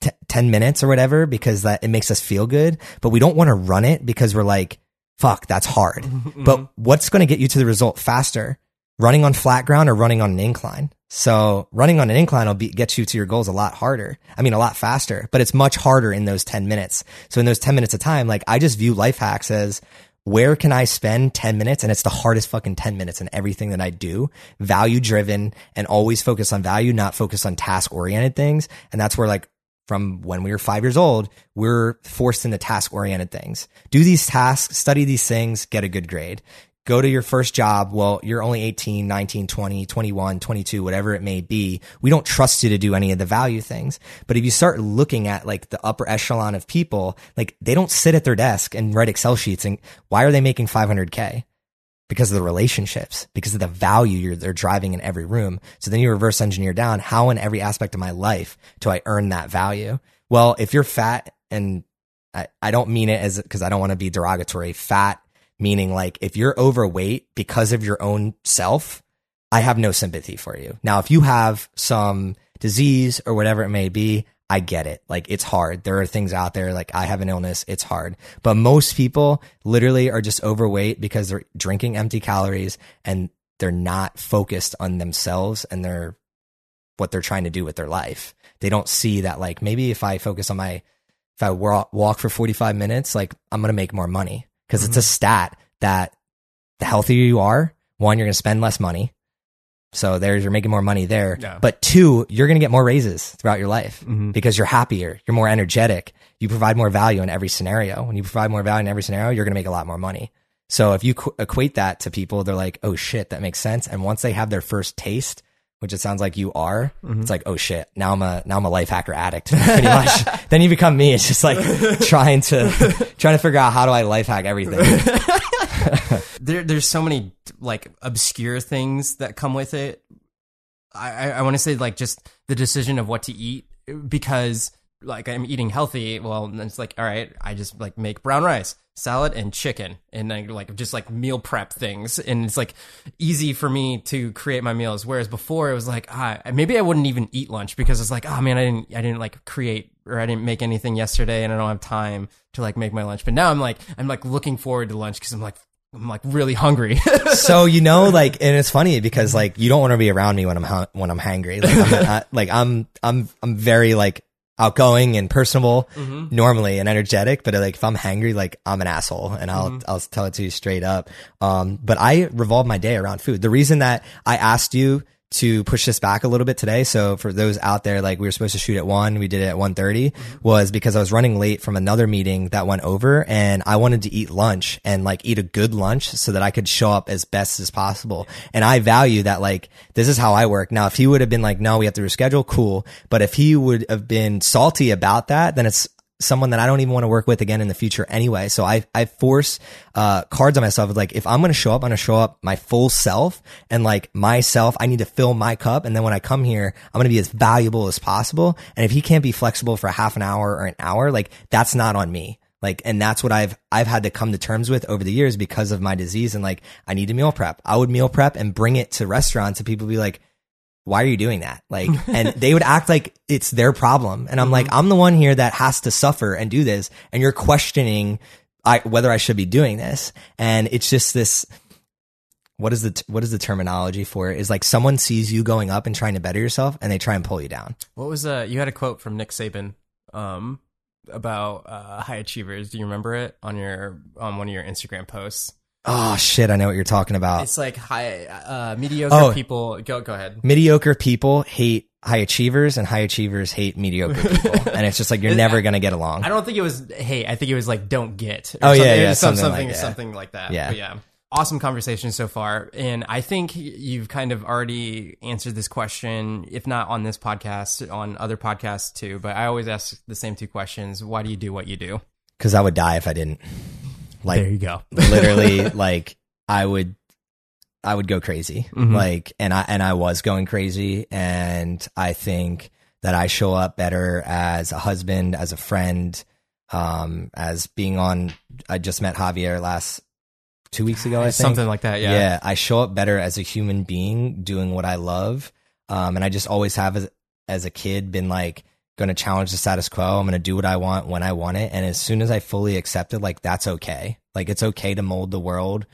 t- 10 minutes or whatever because that it makes us feel good, but we don't want to run it because we're like, fuck, that's hard. Mm-hmm. But what's going to get you to the result faster? Running on flat ground or running on an incline? So running on an incline will be, get you to your goals a lot harder. I mean, a lot faster, but it's much harder in those 10 minutes. So in those 10 minutes of time, like I just view life hacks as where can I spend 10 minutes? And it's the hardest fucking 10 minutes in everything that I do. Value driven and always focus on value, not focus on task oriented things. And that's where like from when we were five years old, we're forced into task oriented things. Do these tasks, study these things, get a good grade. Go to your first job. Well, you're only 18, 19, 20, 21, 22, whatever it may be. We don't trust you to do any of the value things. But if you start looking at like the upper echelon of people, like they don't sit at their desk and write Excel sheets. And why are they making 500K? because of the relationships, because of the value you're, they're driving in every room. So then you reverse engineer down how in every aspect of my life do I earn that value? Well, if you're fat and I, I don't mean it as because I don't want to be derogatory, fat meaning like if you're overweight because of your own self, I have no sympathy for you. Now, if you have some disease or whatever it may be, I get it. Like it's hard. There are things out there like I have an illness. It's hard. But most people literally are just overweight because they're drinking empty calories and they're not focused on themselves and their what they're trying to do with their life. They don't see that like maybe if I focus on my if I walk for 45 minutes, like I'm going to make more money because it's a stat that the healthier you are one, you're going to spend less money. So there's you're making more money there. Yeah. But two, you're going to get more raises throughout your life Mm-hmm. because you're happier, you're more energetic, you provide more value in every scenario. When you provide more value in every scenario, you're going to make a lot more money. So if you qu- equate that to people, they're like, "Oh shit, that makes sense." And once they have their first taste, which it sounds like you are, Mm-hmm. it's like, "Oh shit, now I'm a now I'm a life hacker addict." Pretty much. then you become me. It's just like trying to trying to figure out how do I life hack everything. there, there's so many like obscure things that come with it. I, I, I want to say like just the decision of what to eat because like I'm eating healthy. Well, it's like all right, I just like make brown rice, salad, and chicken, and I like just like meal prep things, and it's like easy for me to create my meals. Whereas before it was like ah, maybe I wouldn't even eat lunch because it's like oh man, I didn't I didn't like create or I didn't make anything yesterday, and I don't have time to like make my lunch. But now I'm like I'm like looking forward to lunch because I'm like I'm like really hungry. so you know, like, and it's funny because like you don't want to be around me when I'm when I'm hangry. Like, I'm not, like I'm I'm I'm very like outgoing and personable normally and energetic, but like if I'm hangry, like I'm an asshole and I'll I'll tell it to you straight up. Um, but I revolve my day around food. The reason that I asked you to push this back a little bit today. So for those out there, like we were supposed to shoot at one, we did it at 1.30 mm-hmm. was because I was running late from another meeting that went over and I wanted to eat lunch and like eat a good lunch so that I could show up as best as possible. And I value that like, this is how I work. Now, if he would have been like, no, we have to reschedule, cool. But if he would have been salty about that, then it's someone that I don't even want to work with again in the future anyway. So I, I force, uh, cards on myself. Like, if I'm going to show up, I'm going to show up my full self and like myself, I need to fill my cup. And then when I come here, I'm going to be as valuable as possible. And if he can't be flexible for half an hour or an hour, like that's not on me. Like, and that's what I've, I've had to come to terms with over the years because of my disease. And like, I need to meal prep. I would meal prep and bring it to restaurants and people be like, why are you doing that? Like, and they would act like it's their problem. And I'm like, I'm the one here that has to suffer and do this. And you're questioning I, whether I should be doing this. And it's just this, what is the, t- what is the terminology for it? Is like someone sees you going up and trying to better yourself and they try and pull you down. What was uh you had a quote from Nick Saban um about uh high achievers. Do you remember it on your on one of your Instagram posts? Oh shit. I know what you're talking about. It's like high uh mediocre Oh. people go go ahead. mediocre people hate high achievers and high achievers hate mediocre people. and it's just like, you're never going to get along. I don't think it was hey, I think it was like don't get. or Oh, yeah, something- yeah, some- something something like that. something like that. Yeah. But yeah. Awesome conversation so far. And I think you've kind of already answered this question, if not on this podcast, on other podcasts too. But I always ask the same two questions. Why do you do what you do? Cause I would die if I didn't. Like, you go. literally like I would I would go crazy. Mhm. Like and I and I was going crazy and I think that I show up better as a husband, as a friend, um as being on I just met Javier last 2 weeks ago I think. Something like that, yeah. Yeah, I show up better as a human being doing what I love. Um, and I just always have as, as a kid been like going to challenge the status quo. I'm going to do what I want when I want it. And as soon as I fully accept it, like that's okay. Like it's okay to mold the world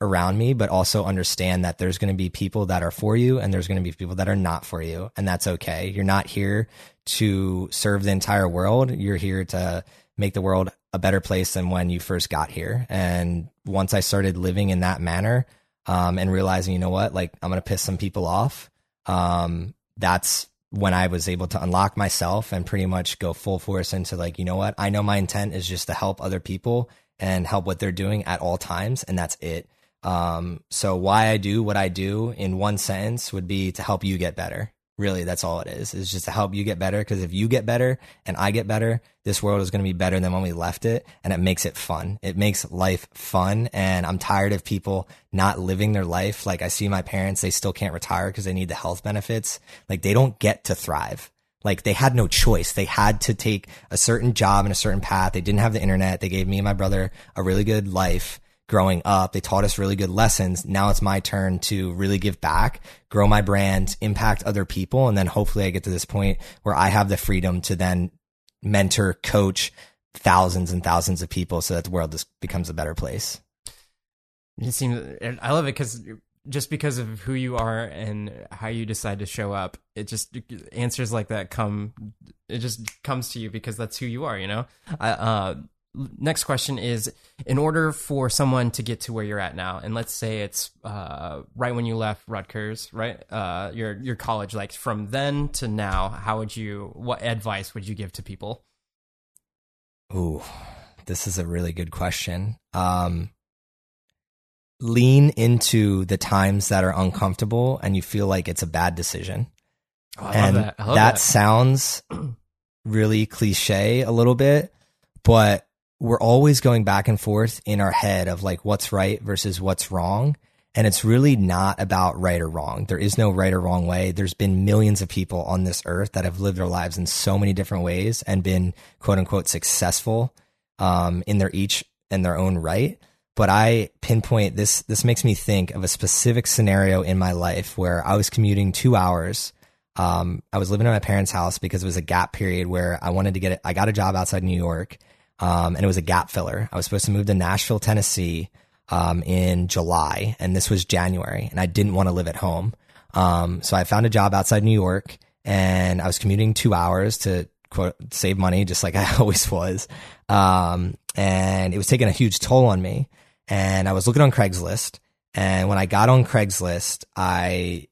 around me, but also understand that there's going to be people that are for you and there's going to be people that are not for you. And that's okay. You're not here to serve the entire world. You're here to make the world a better place than when you first got here. And once I started living in that manner, um, and realizing, you know what, like I'm going to piss some people off. Um, that's when I was able to unlock myself and pretty much go full force into like, you know what, I know my intent is just to help other people and help what they're doing at all times. And that's it. Um, so why I do what I do in one sentence would be to help you get better. Really, that's all it is. It's just to help you get better. Because if you get better and I get better, this world is going to be better than when we left it, and it makes it fun. It makes life fun, and I'm tired of people not living their life. Like I see my parents; they still can't retire because they need the health benefits. Like they don't get to thrive. Like they had no choice. They had to take a certain job and a certain path. They didn't have the internet. They gave me and my brother a really good life growing up. They taught us really good lessons. Now it's my turn to really give back, grow my brand, impact other people. And then hopefully I get to this point where I have the freedom to then mentor, coach thousands and thousands of people so that the world just becomes a better place. It seems I love it because just because of who you are and how you decide to show up, it just answers like that come. It just comes to you because that's who you are. You know, I uh, next question is in order for someone to get to where you're at now and let's say it's uh, right when you left rutgers right uh, your your college like from then to now how would you what advice would you give to people Ooh, this is a really good question. Um, lean into the times that are uncomfortable and you feel like it's a bad decision. oh, and that, that that. sounds really cliche a little bit, but we're always going back and forth in our head of like what's right versus what's wrong. And it's really not about right or wrong. There is no right or wrong way. There's been millions of people on this earth that have lived their lives in so many different ways and been quote unquote successful um, in their each in their own right. But I pinpoint this. This makes me think of a specific scenario in my life where I was commuting two hours. Um, I was living in my parents' house because it was a gap period where I wanted to get. I got a job outside New York, um, and it was a gap filler. I was supposed to move to Nashville, Tennessee, um, in July, and this was January, and I didn't want to live at home. Um, so I found a job outside New York, and I was commuting two hours to quote save money, just like I always was. Um, and it was taking a huge toll on me. And I was looking on Craigslist, and when I got on Craigslist, I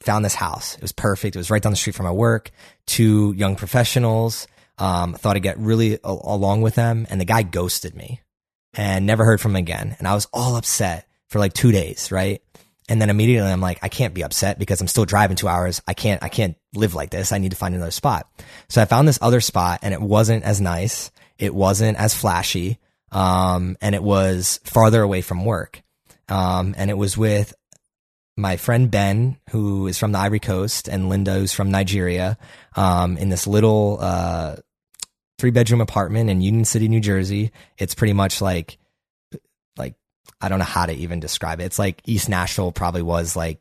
found this house. It was perfect. It was right down the street from my work. Two young professionals. Um, thought I'd get really a- along with them, and the guy ghosted me and never heard from him again. And I was all upset for like two days, right? And then immediately I'm like, I can't be upset because I'm still driving two hours. I can't, I can't live like this. I need to find another spot. So I found this other spot and it wasn't as nice. It wasn't as flashy. Um, and it was farther away from work. Um, and it was with my friend Ben, who is from the Ivory Coast, and Linda, who's from Nigeria, um, in this little, uh, three bedroom apartment in Union City, New Jersey. It's pretty much like, like, I don't know how to even describe it. It's like East Nashville probably was like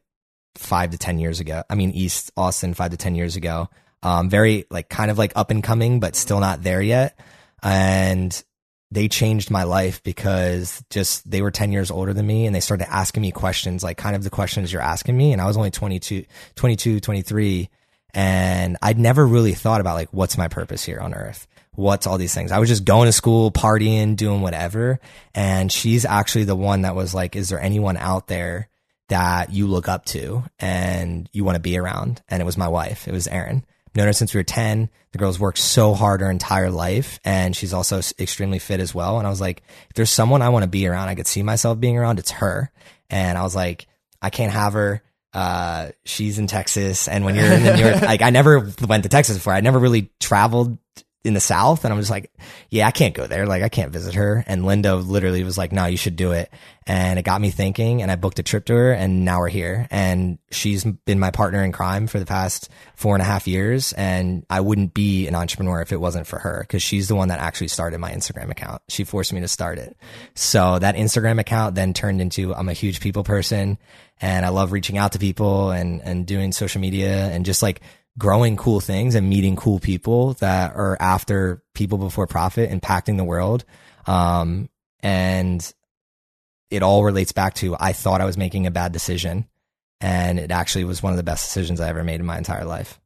five to 10 years ago. I mean, East Austin five to 10 years ago. Um, very like kind of like up and coming, but still not there yet. And they changed my life because just they were 10 years older than me and they started asking me questions, like kind of the questions you're asking me. And I was only 22, 22, 23. And I'd never really thought about like, what's my purpose here on earth? What's all these things? I was just going to school, partying, doing whatever. And she's actually the one that was like, is there anyone out there that you look up to and you want to be around? And it was my wife. It was Erin. Known her since we were 10. The girl's worked so hard her entire life and she's also extremely fit as well. And I was like, if there's someone I want to be around, I could see myself being around, it's her. And I was like, I can't have her. Uh, she's in Texas. And when you're in the New York, like I never went to Texas before. I never really traveled in the South. And I'm just like, yeah, I can't go there. Like I can't visit her. And Linda literally was like, no, you should do it. And it got me thinking and I booked a trip to her and now we're here. And she's been my partner in crime for the past four and a half years. And I wouldn't be an entrepreneur if it wasn't for her because she's the one that actually started my Instagram account. She forced me to start it. So that Instagram account then turned into I'm a huge people person and I love reaching out to people and, and doing social media and just like growing cool things and meeting cool people that are after people before profit, impacting the world. Um, and it all relates back to I thought I was making a bad decision, and it actually was one of the best decisions I ever made in my entire life.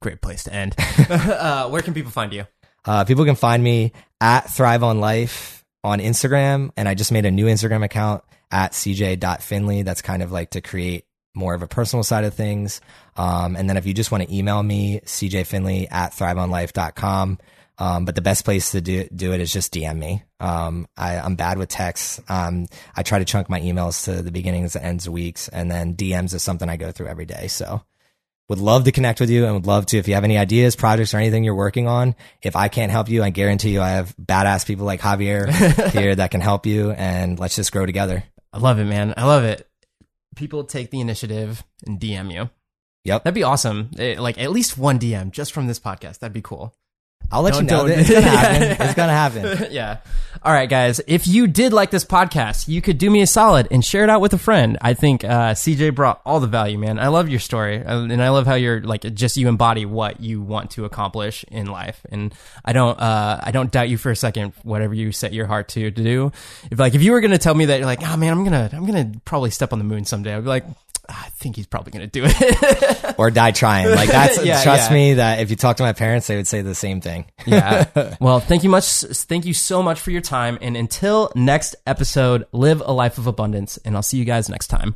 Great place to end. uh, where can people find you? Uh, people can find me at Thrive on Life on Instagram, and I just made a new Instagram account at cj.finley. That's kind of like to create more of a personal side of things. Um, and then if you just want to email me, cjfinley at thriveonlife.com. Um, but the best place to do, do it is just DM me. Um, I, I'm bad with texts. Um, I try to chunk my emails to the beginnings and ends of weeks, and then DMs is something I go through every day. So would love to connect with you and would love to if you have any ideas, projects, or anything you're working on. If I can't help you, I guarantee you I have badass people like Javier here that can help you, and let's just grow together. I love it, man. I love it. People take the initiative and DM you. Yep. That'd be awesome. Eh, like at least one DM just from this podcast. That'd be cool. I'll let Don't- you know. It's gonna happen. It's gonna happen. yeah. All right, guys. If you did like this podcast, you could do me a solid and share it out with a friend. I think uh, CJ brought all the value, man. I love your story, uh, and I love how you're like just you embody what you want to accomplish in life. And I don't, uh, I don't doubt you for a second. Whatever you set your heart to to do, if like if you were gonna tell me that you're like, oh man, I'm gonna, I'm gonna probably step on the moon someday, I'd be like. I think he's probably going to do it. or die trying. Like that's Yeah, trust yeah. me that if you talk to my parents, they would say the same thing. yeah. Well, thank you much. Thank you so much for your time. And until next episode, live a life of abundance. And I'll see you guys next time.